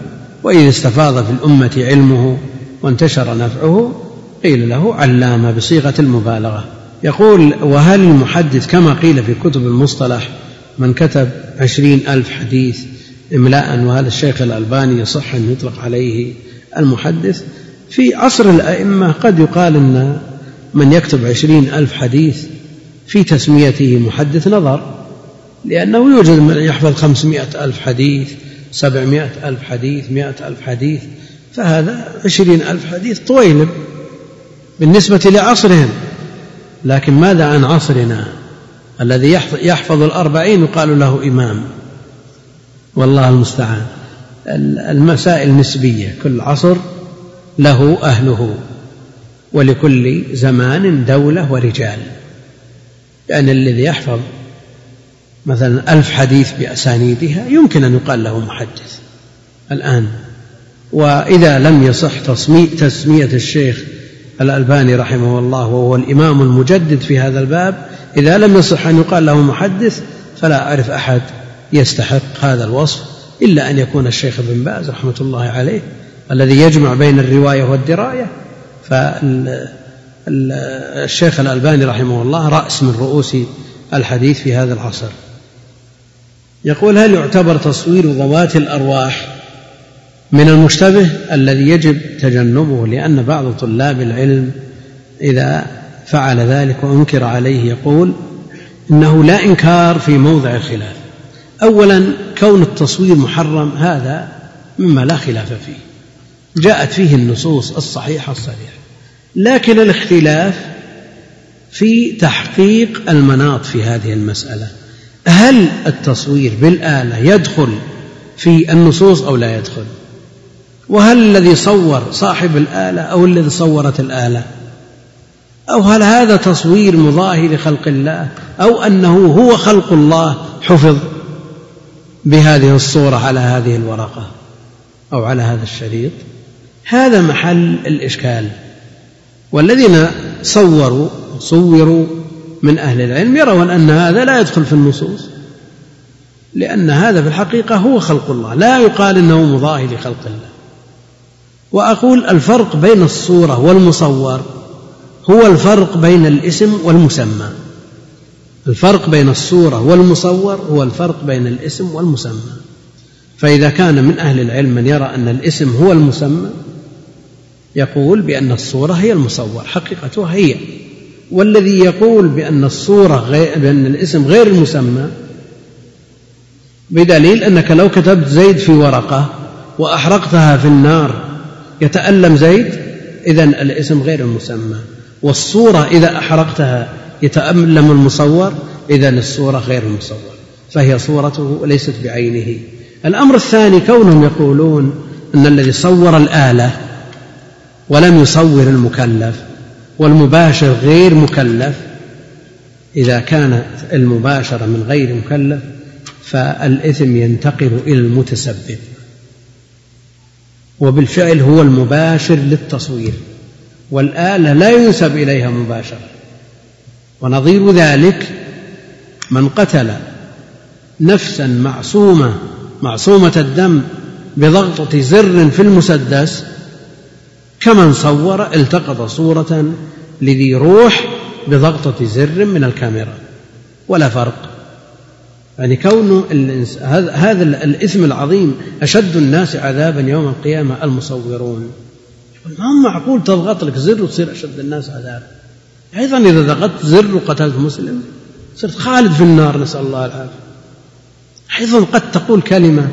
وإذا استفاض في الأمة علمه وانتشر نفعه قيل له علامة بصيغة المبالغة. يقول وهل المحدث كما قيل في كتب المصطلح من كتب عشرين ألف حديث إملاء وهذا الشيخ الألباني يصح أن يطلق عليه المحدث؟ في عصر الأئمة قد يقال أن من يكتب عشرين ألف حديث في تسميته محدث نظر لأنه يوجد من يحفظ خمسمائة ألف حديث سبعمائة ألف حديث مائة ألف حديث فهذا عشرين ألف حديث طويلب بالنسبة لعصرهم. لكن ماذا عن عصرنا الذي يحفظ الأربعين يقال له إمام؟ والله المستعان. المسائل نسبية كل عصر له أهله ولكل زمان دولة ورجال. يعني الذي يحفظ مثلا ألف حديث بأسانيدها يمكن أن يقال له محدث الآن. وإذا لم يصح تسمية الشيخ الألباني رحمه الله وهو الإمام المجدد في هذا الباب إذا لم يصح أن يقال له محدث فلا أعرف أحد يستحق هذا الوصف إلا أن يكون الشيخ ابن باز رحمة الله عليه الذي يجمع بين الرواية والدراية. فالشيخ الألباني رحمه الله رأس من رؤوس الحديث في هذا العصر. يقول هل يعتبر تصوير ذوات الأرواح من المشتبه الذي يجب تجنبه لأن بعض طلاب العلم إذا فعل ذلك وأنكر عليه يقول إنه لا إنكار في موضع الخلاف. أولا كون التصوير محرم هذا مما لا خلاف فيه. جاءت فيه النصوص الصحيحة الصريحة. لكن الاختلاف في تحقيق المناط في هذه المسألة. هل التصوير بالآلة يدخل في النصوص أو لا يدخل؟ وهل الذي صور صاحب الآلة أو الذي صورت الآلة؟ أو هل هذا تصوير مضاهي لخلق الله أو أنه هو خلق الله حفظ بهذه الصورة على هذه الورقة أو على هذا الشريط؟ هذا محل الإشكال. والذين صوروا صوروا من أهل العلم يرون أن هذا لا يدخل في النصوص لأن هذا في الحقيقة هو خلق الله لا يقال إنه مضاهي لخلق الله. وأقول الفرق بين الصورة والمصور هو الفرق بين الاسم والمسمى. الفرق بين الصورة والمصور هو الفرق بين الاسم والمسمى. فإذا كان من أهل العلم من يرى أن الاسم هو المسمى يقول بأن الصورة هي المصور حقيقتها هي. والذي يقول بأن الصورة غير بأن الاسم غير المسمى بدليل أنك لو كتبت زيد في ورقة وأحرقتها في النار يتألم زيد إذا الاسم غير المسمى. والصورة إذا أحرقتها يتألم المصور إذا الصورة غير المصور. فهي صورته ليست بعينه. الأمر الثاني كونهم يقولون أن الذي صور الآلة ولم يصور المكلف والمباشر غير مكلف. إذا كانت المباشرة من غير مكلف فالإثم ينتقل إلى المتسبب وبالفعل هو المباشر للتصوير والآلة لا ينسب إليها مباشرة. ونظير ذلك من قتل نفسا معصومة معصومة الدم بضغطة زر في المسدس كمن صور التقط صورة لذي روح بضغطة زر من الكاميرا. ولا فرق. يعني كون هذا الإثم العظيم أشد الناس عذابا يوم القيامة المصورون. ما معقول تضغط لك زر وتصير أشد الناس عذابا. أيضا إذا ضغطت زر وقتلت مسلم صرت خالد في النار نسأل الله العافية. أيضا قد تقول كلمة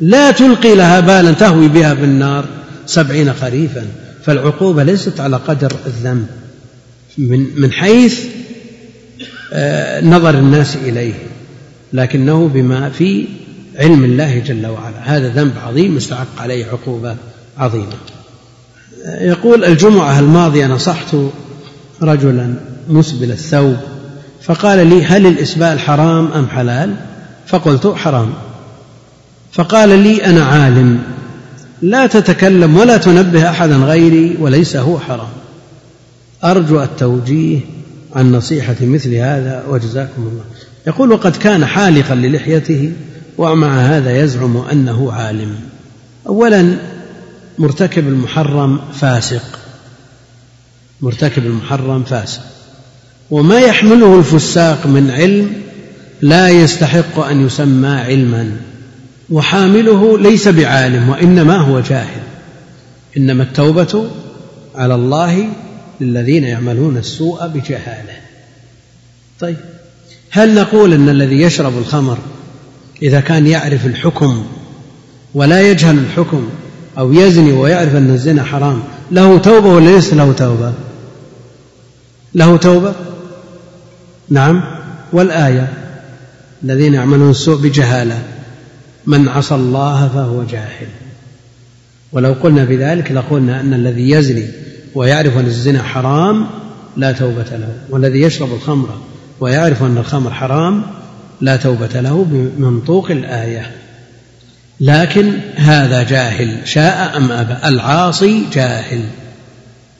لا تلقي لها بالا تهوي بها في النار. سبعين خريفا. فالعقوبة ليست على قدر الذنب. من من حيث آه، نظر الناس إليه. لكنه بما في علم الله جل وعلا. هذا ذنب عظيم يستحق عليه عقوبة عظيمة. يقول الجمعة الماضية نصحت رجلا مسبل الثوب فقال لي هل الإسبال حرام أم حلال؟ فقلت حرام. فقال لي أنا عالم. لا تتكلم ولا تنبه أحدا غيري وليس هو حرام. أرجو التوجيه عن نصيحة مثل هذا وجزاكم الله. يقول وقد كان حالقا للحيته ومع هذا يزعم أنه عالم. أولا مرتكب المحرم فاسق. مرتكب المحرم فاسق. وما يحمله الفساق من علم لا يستحق أن يسمى علما. وحامله ليس بعالم وإنما هو جاهل. إنما التوبة على الله للذين يعملون السوء بجهالة. طيب هل نقول إن الذي يشرب الخمر إذا كان يعرف الحكم ولا يجهل الحكم أو يزني ويعرف أن الزنا حرام له توبة ولا ليس له توبة؟ له توبة؟ نعم. والآية الذين يعملون السوء بجهالة. من عصى الله فهو جاهل. ولو قلنا بذلك لقلنا أن الذي يزني ويعرف أن الزنا حرام لا توبة له والذي يشرب الخمر ويعرف أن الخمر حرام لا توبة له بمنطوق الآية. لكن هذا جاهل شاء أم أبى؟ العاصي جاهل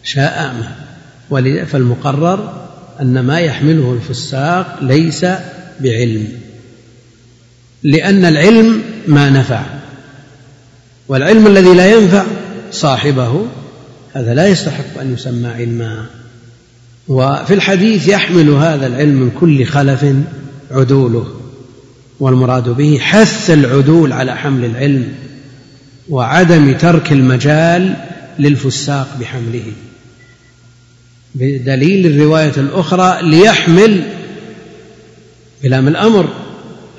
شاء أم أبى؟ فالمقرر أن ما يحمله الفساق ليس بعلم. لأن العلم ما نفع. والعلم الذي لا ينفع صاحبه هذا لا يستحق أن يسمى علما. وفي الحديث يحمل هذا العلم من كل خلف عدوله والمراد به حث العدول على حمل العلم وعدم ترك المجال للفساق بحمله. بدليل الرواية الأخرى ليحمل بلام الأمر.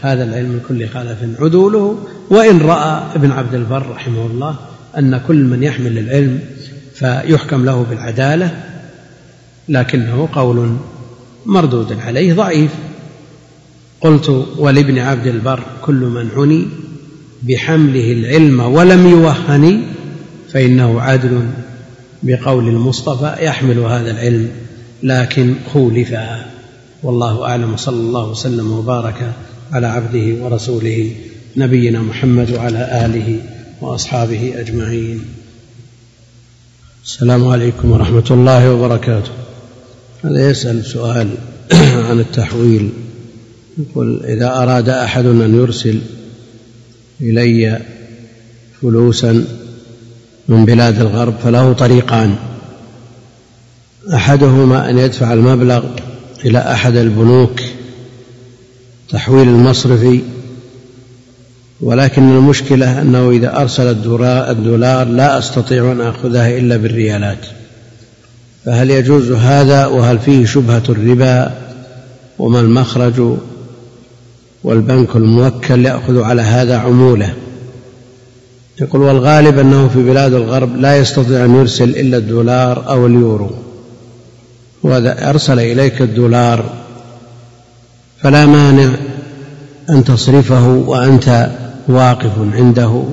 هذا العلم من كل خلف عدوله وإن رأى ابن عبد البر رحمه الله أن كل من يحمل العلم فيحكم له بالعدالة لكنه قول مردود عليه ضعيف. قلت ولابن عبد البر كل من عني بحمله العلم ولم يوهن فإنه عدل بقول المصطفى يحمل هذا العلم لكن خولفا والله أعلم صلى الله وسلم وبارك على عبده ورسوله نبينا محمد وعلى آله وأصحابه أجمعين. السلام عليكم ورحمة الله وبركاته. هذا يسأل سؤال عن التحويل. يقول إذا أراد احد أن يرسل إلي فلوسا من بلاد الغرب فله طريقان. أحدهما أن يدفع المبلغ إلى أحد البنوك تحويل المصرفي ولكن المشكلة أنه إذا أرسل الدولار لا أستطيع أن آخذها إلا بالريالات. فهل يجوز هذا؟ وهل فيه شبهة الربا؟ وما المخرج؟ والبنك الموكل يأخذ على هذا عمولة. يقول والغالب أنه في بلاد الغرب لا يستطيع أن يرسل إلا الدولار أو اليورو. وإذا أرسل إليك الدولار فلا مانع أن تصرفه وأنت واقف عنده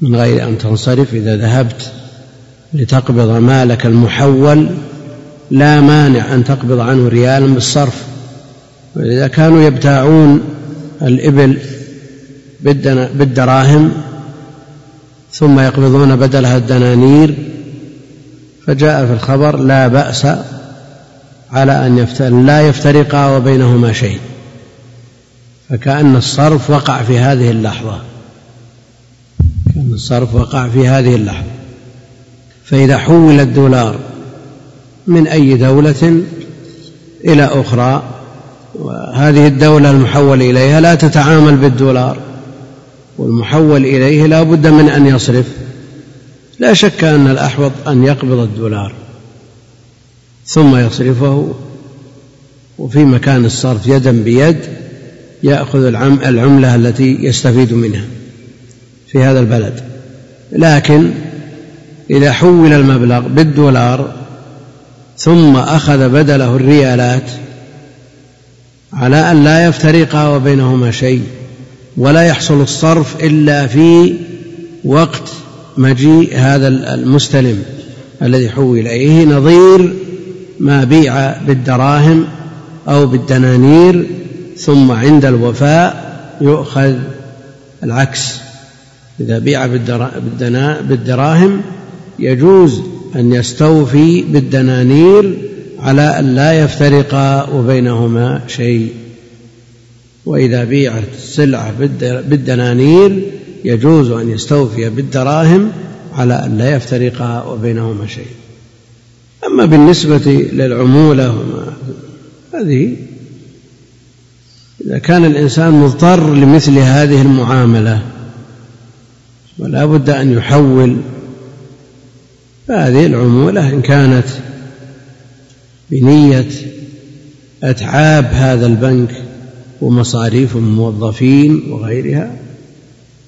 من غير أن تنصرف. إذا ذهبت لتقبض مالك المحول لا مانع أن تقبض عنه ريالا بالصرف. وإذا كانوا يبتاعون الإبل بالدراهم ثم يقبضون بدلها الدنانير فجاء في الخبر لا بأس على أن لا يفترقا وبينهما شيء. فكأن الصرف وقع في هذه اللحظة. كأن الصرف وقع في هذه اللحظة. فإذا حول الدولار من أي دولة إلى أخرى وهذه الدولة المحول إليها لا تتعامل بالدولار والمحول إليه لا بد من أن يصرف. لا شك أن الأحوط أن يقبض الدولار. ثم يصرفه وفي مكان الصرف يدا بيد يأخذ العملة التي يستفيد منها في هذا البلد. لكن إذا حول المبلغ بالدولار ثم أخذ بدله الريالات على أن لا يفترقا وبينهما شيء ولا يحصل الصرف إلا في وقت مجيء هذا المستلم الذي حول إليه نظير ما بيع بالدراهم أو بالدنانير ثم عند الوفاء يؤخذ العكس. إذا بيع بالدراهم يجوز أن يستوفي بالدنانير على أن لا يفترقا وبينهما شيء. وإذا بيعت السلعة بالدنانير يجوز أن يستوفي بالدراهم على أن لا يفترقا وبينهما شيء. أما بالنسبة للعمولة هذه إذا كان الإنسان مضطر لمثل هذه المعاملة ولا بد أن يحول فهذه العمولة إن كانت بنية أتعاب هذا البنك ومصاريف الموظفين وغيرها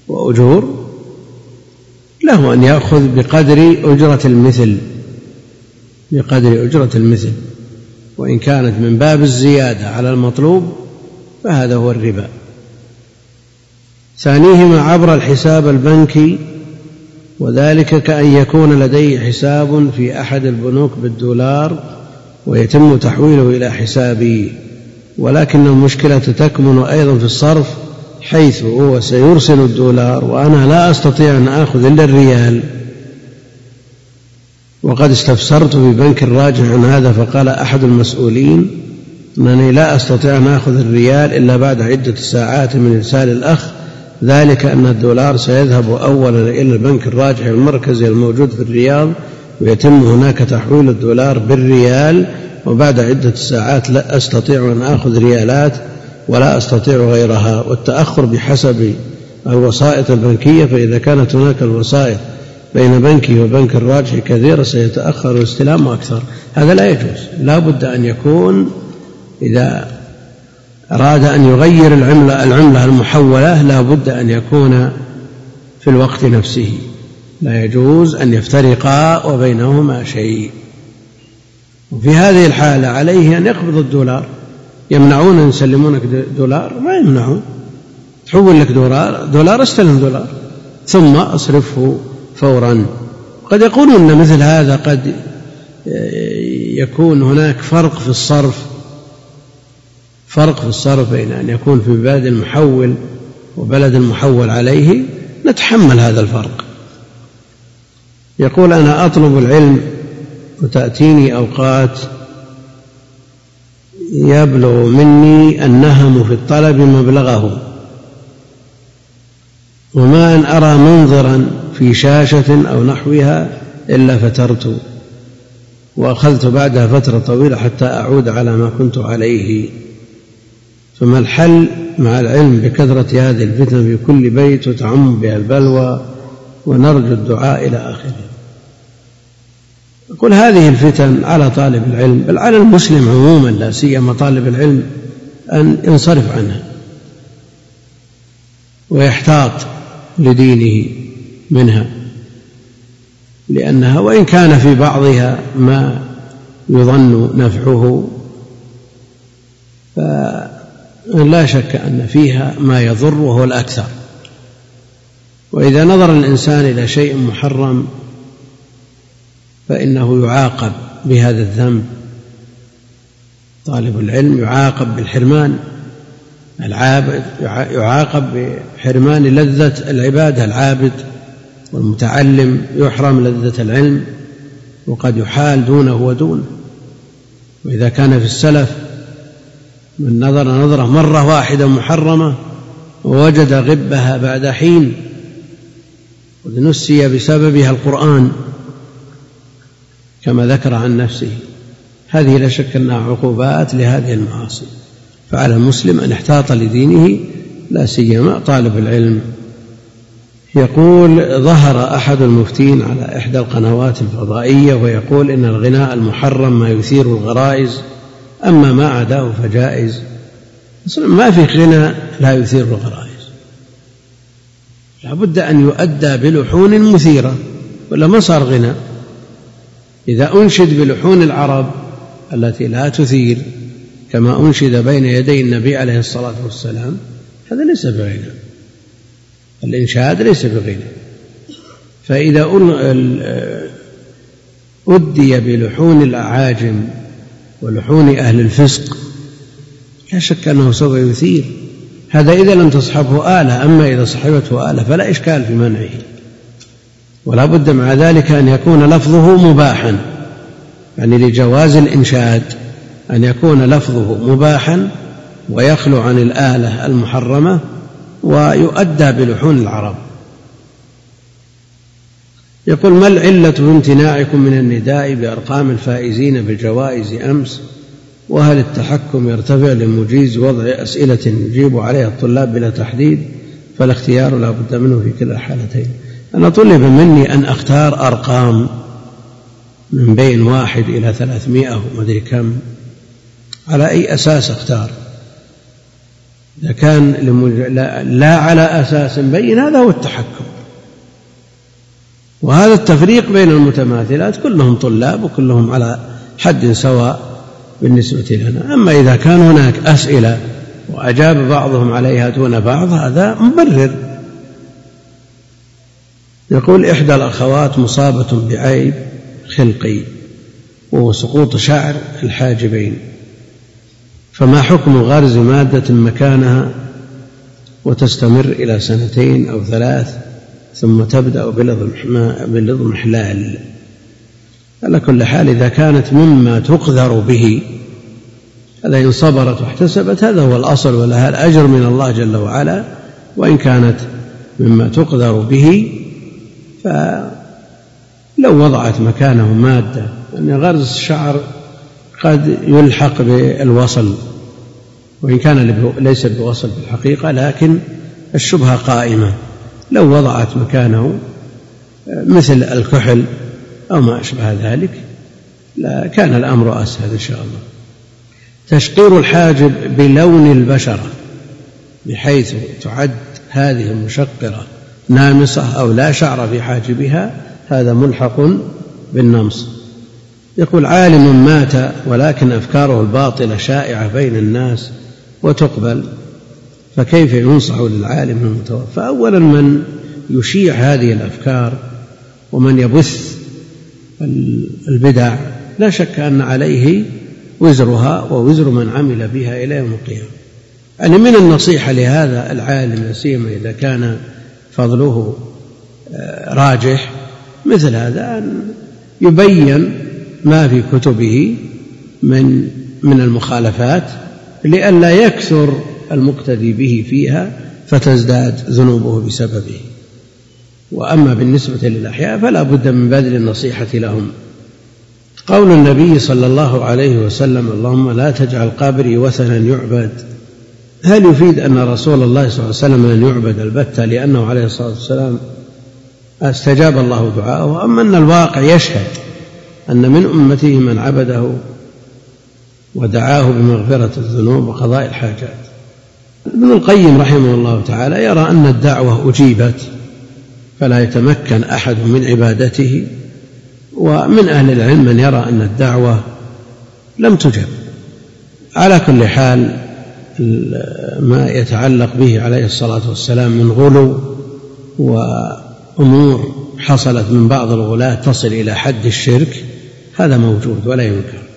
وأجور له أن يأخذ بقدر أجرة المثل. بقدر أجرة المثل وإن كانت من باب الزيادة على المطلوب فهذا هو الربا. ثانيهما عبر الحساب البنكي وذلك كأن يكون لديه حساب في أحد البنوك بالدولار ويتم تحويله إلى حسابي. ولكن المشكلة تكمن أيضا في الصرف حيث هو سيرسل الدولار وأنا لا أستطيع أن آخذ إلا الريال. وقد استفسرت في بنك الراجع عن هذا فقال أحد المسؤولين أنني لا أستطيع أن آخذ الريال إلا بعد عدة ساعات من إرسال الأخ. ذلك أن الدولار سيذهب أولا إلى البنك الراجع المركزي الموجود في الرياض ويتم هناك تحويل الدولار بالريال وبعد عدة ساعات لا أستطيع أن آخذ ريالات ولا أستطيع غيرها. والتأخر بحسب الوسائط البنكية فإذا كانت هناك الوسائط بين بنكي وبنك الراجح كثيرة سيتأخر الاستلام أكثر. هذا لا يجوز. لا بد أن يكون إذا أراد أن يغير العملة العملة المحولة لا بد أن يكون في الوقت نفسه. لا يجوز أن يفترقا وبينهما شيء. وفي هذه الحالة عليه أن يقبض الدولار. يمنعون أن يسلمونك دولار؟ ما يمنعون. تحول لك دولار دولار استلم دولار. ثم أصرفه. فورا. قد يقولون إن مثل هذا قد يكون هناك فرق في الصرف فرق في الصرف بين أن يكون في بلد المحول وبلد المحول عليه نتحمل هذا الفرق. يقول أنا أطلب العلم وتأتيني أوقات يبلغ مني النهم في الطلب مبلغه وما أن أرى منظرا في شاشة أو نحوها إلا فترت وأخذت بعدها فترة طويلة حتى أعود على ما كنت عليه. ثم الحل مع العلم بكثرة هذه الفتن في كل بيت وتعم بها البلوى ونرجو الدعاء إلى آخره. يقول هذه الفتن على طالب العلم بل على المسلم عموما لا سيما طالب العلم أن ينصرف عنها ويحتاط لدينه. منها. لأنها وإن كان في بعضها ما يظن نفعه فلا شك أن فيها ما يضر وهو الأكثر. وإذا نظر الإنسان إلى شيء محرم فإنه يعاقب بهذا الذنب. طالب العلم يعاقب بالحرمان العابد يعاقب بحرمان لذة العبادة العابد والمتعلم يحرم لذة العلم وقد يحال دونه ودونه. وإذا كان في السلف من نظر نظرة مرة واحدة محرمة ووجد غبها بعد حين قد نسي بسببها القرآن كما ذكر عن نفسه. هذه لا شك أنها عقوبات لهذه المعاصي. فعلى المسلم أن يحتاط لدينه لا سيما طالب العلم. يقول ظهر أحد المفتين على إحدى القنوات الفضائية ويقول إن الغناء المحرم ما يثير الغرائز أما ما عداه فجائز. ما في غنى لا يثير الغرائز. لابد أن يؤدى بلحون مثيرة. ولا ما صار غنى؟ إذا أنشد بلحون العرب التي لا تثير كما أنشد بين يدي النبي عليه الصلاة والسلام هذا ليس بغنى. الإنشاد ليس بغنى. فإذا أدي بلحون الأعاجم ولحون أهل الفسق لا شك أنه سوف يثير. هذا إذا لم تصحبه آلة أما إذا صحبته آلة فلا إشكال في منعه. ولا بد مع ذلك أن يكون لفظه مباحا يعني لجواز الإنشاد أن يكون لفظه مباحا ويخلو عن الآلة المحرمة ويؤدى بلحون العرب. يقول ما العلة في امتناعكم من النداء بأرقام الفائزين بالجوائز أمس؟ وهل التحكم يرتفع لمجيز وضع أسئلة يجيب عليها الطلاب بلا تحديد؟ فالاختيار لا بد منه في كلا الحالتين أنا طلب مني أن أختار أرقام من بين واحد إلى ثلاثمائة وما أدري كم. على أي أساس أختار؟ إذا كان لا على أساس بين هذا هو التحكم. وهذا التفريق بين المتماثلات كلهم طلاب وكلهم على حد سواء بالنسبة لنا. أما إذا كان هناك أسئلة وأجاب بعضهم عليها دون بعض هذا مبرر. يقول إحدى الأخوات مصابة بعيب خلقي وهو سقوط شعر الحاجبين. فما حكم غرز مادة مكانها وتستمر إلى سنتين أو ثلاث ثم تبدأ بالاضمحلال على كل حال إذا كانت مما تقذر به هذا إن صبرت واحتسبت هذا هو الأصل ولها الأجر من الله جل وعلا. وإن كانت مما تقذر به فلو وضعت مكانه مادة أن غرز الشعر قد يلحق بالوصل وإن كان ليس بوصل في الحقيقة لكن الشبهة قائمة. لو وضعت مكانه مثل الكحل أو ما أشبه ذلك كان الأمر أسهل إن شاء الله. تشقير الحاجب بلون البشرة بحيث تعد هذه المشقرة نامصة أو لا شعر في حاجبها هذا ملحق بالنمص. يقول عالم مات ولكن أفكاره الباطلة شائعة بين الناس وتقبل فكيف ينصح للعالم المتوفى؟ أولا من يشيع هذه الأفكار ومن يبث البدع لا شك أن عليه وزرها ووزر من عمل بها إلى يوم القيامة. يعني من النصيحة لهذا العالم لا سيما إذا كان فضله آه، راجح مثل هذا أن يبين ما في كتبه من من المخالفات لئلا يكثر المقتدي به فيها فتزداد ذنوبه بسببه. وأما بالنسبة للأحياء فلا بد من بذل النصيحة لهم. قول النبي صلى الله عليه وسلم اللهم لا تجعل قبري وثنا يعبد. هل يفيد أن رسول الله صلى الله عليه وسلم لن يعبد البتة لأنه عليه الصلاة والسلام أستجاب الله دعاءه؟ اما أن الواقع يشهد أن من أمته من عبده ودعاه بمغفرة الذنوب وقضاء الحاجات. ابن القيم رحمه الله تعالى يرى أن الدعوة أجيبت فلا يتمكن أحد من عبادته ومن أهل العلم من يرى أن الدعوة لم تجب على كل حال ما يتعلق به عليه الصلاة والسلام من غلو وأمور حصلت من بعض الغلاة تصل إلى حد الشرك هذا موجود ولا ينكر.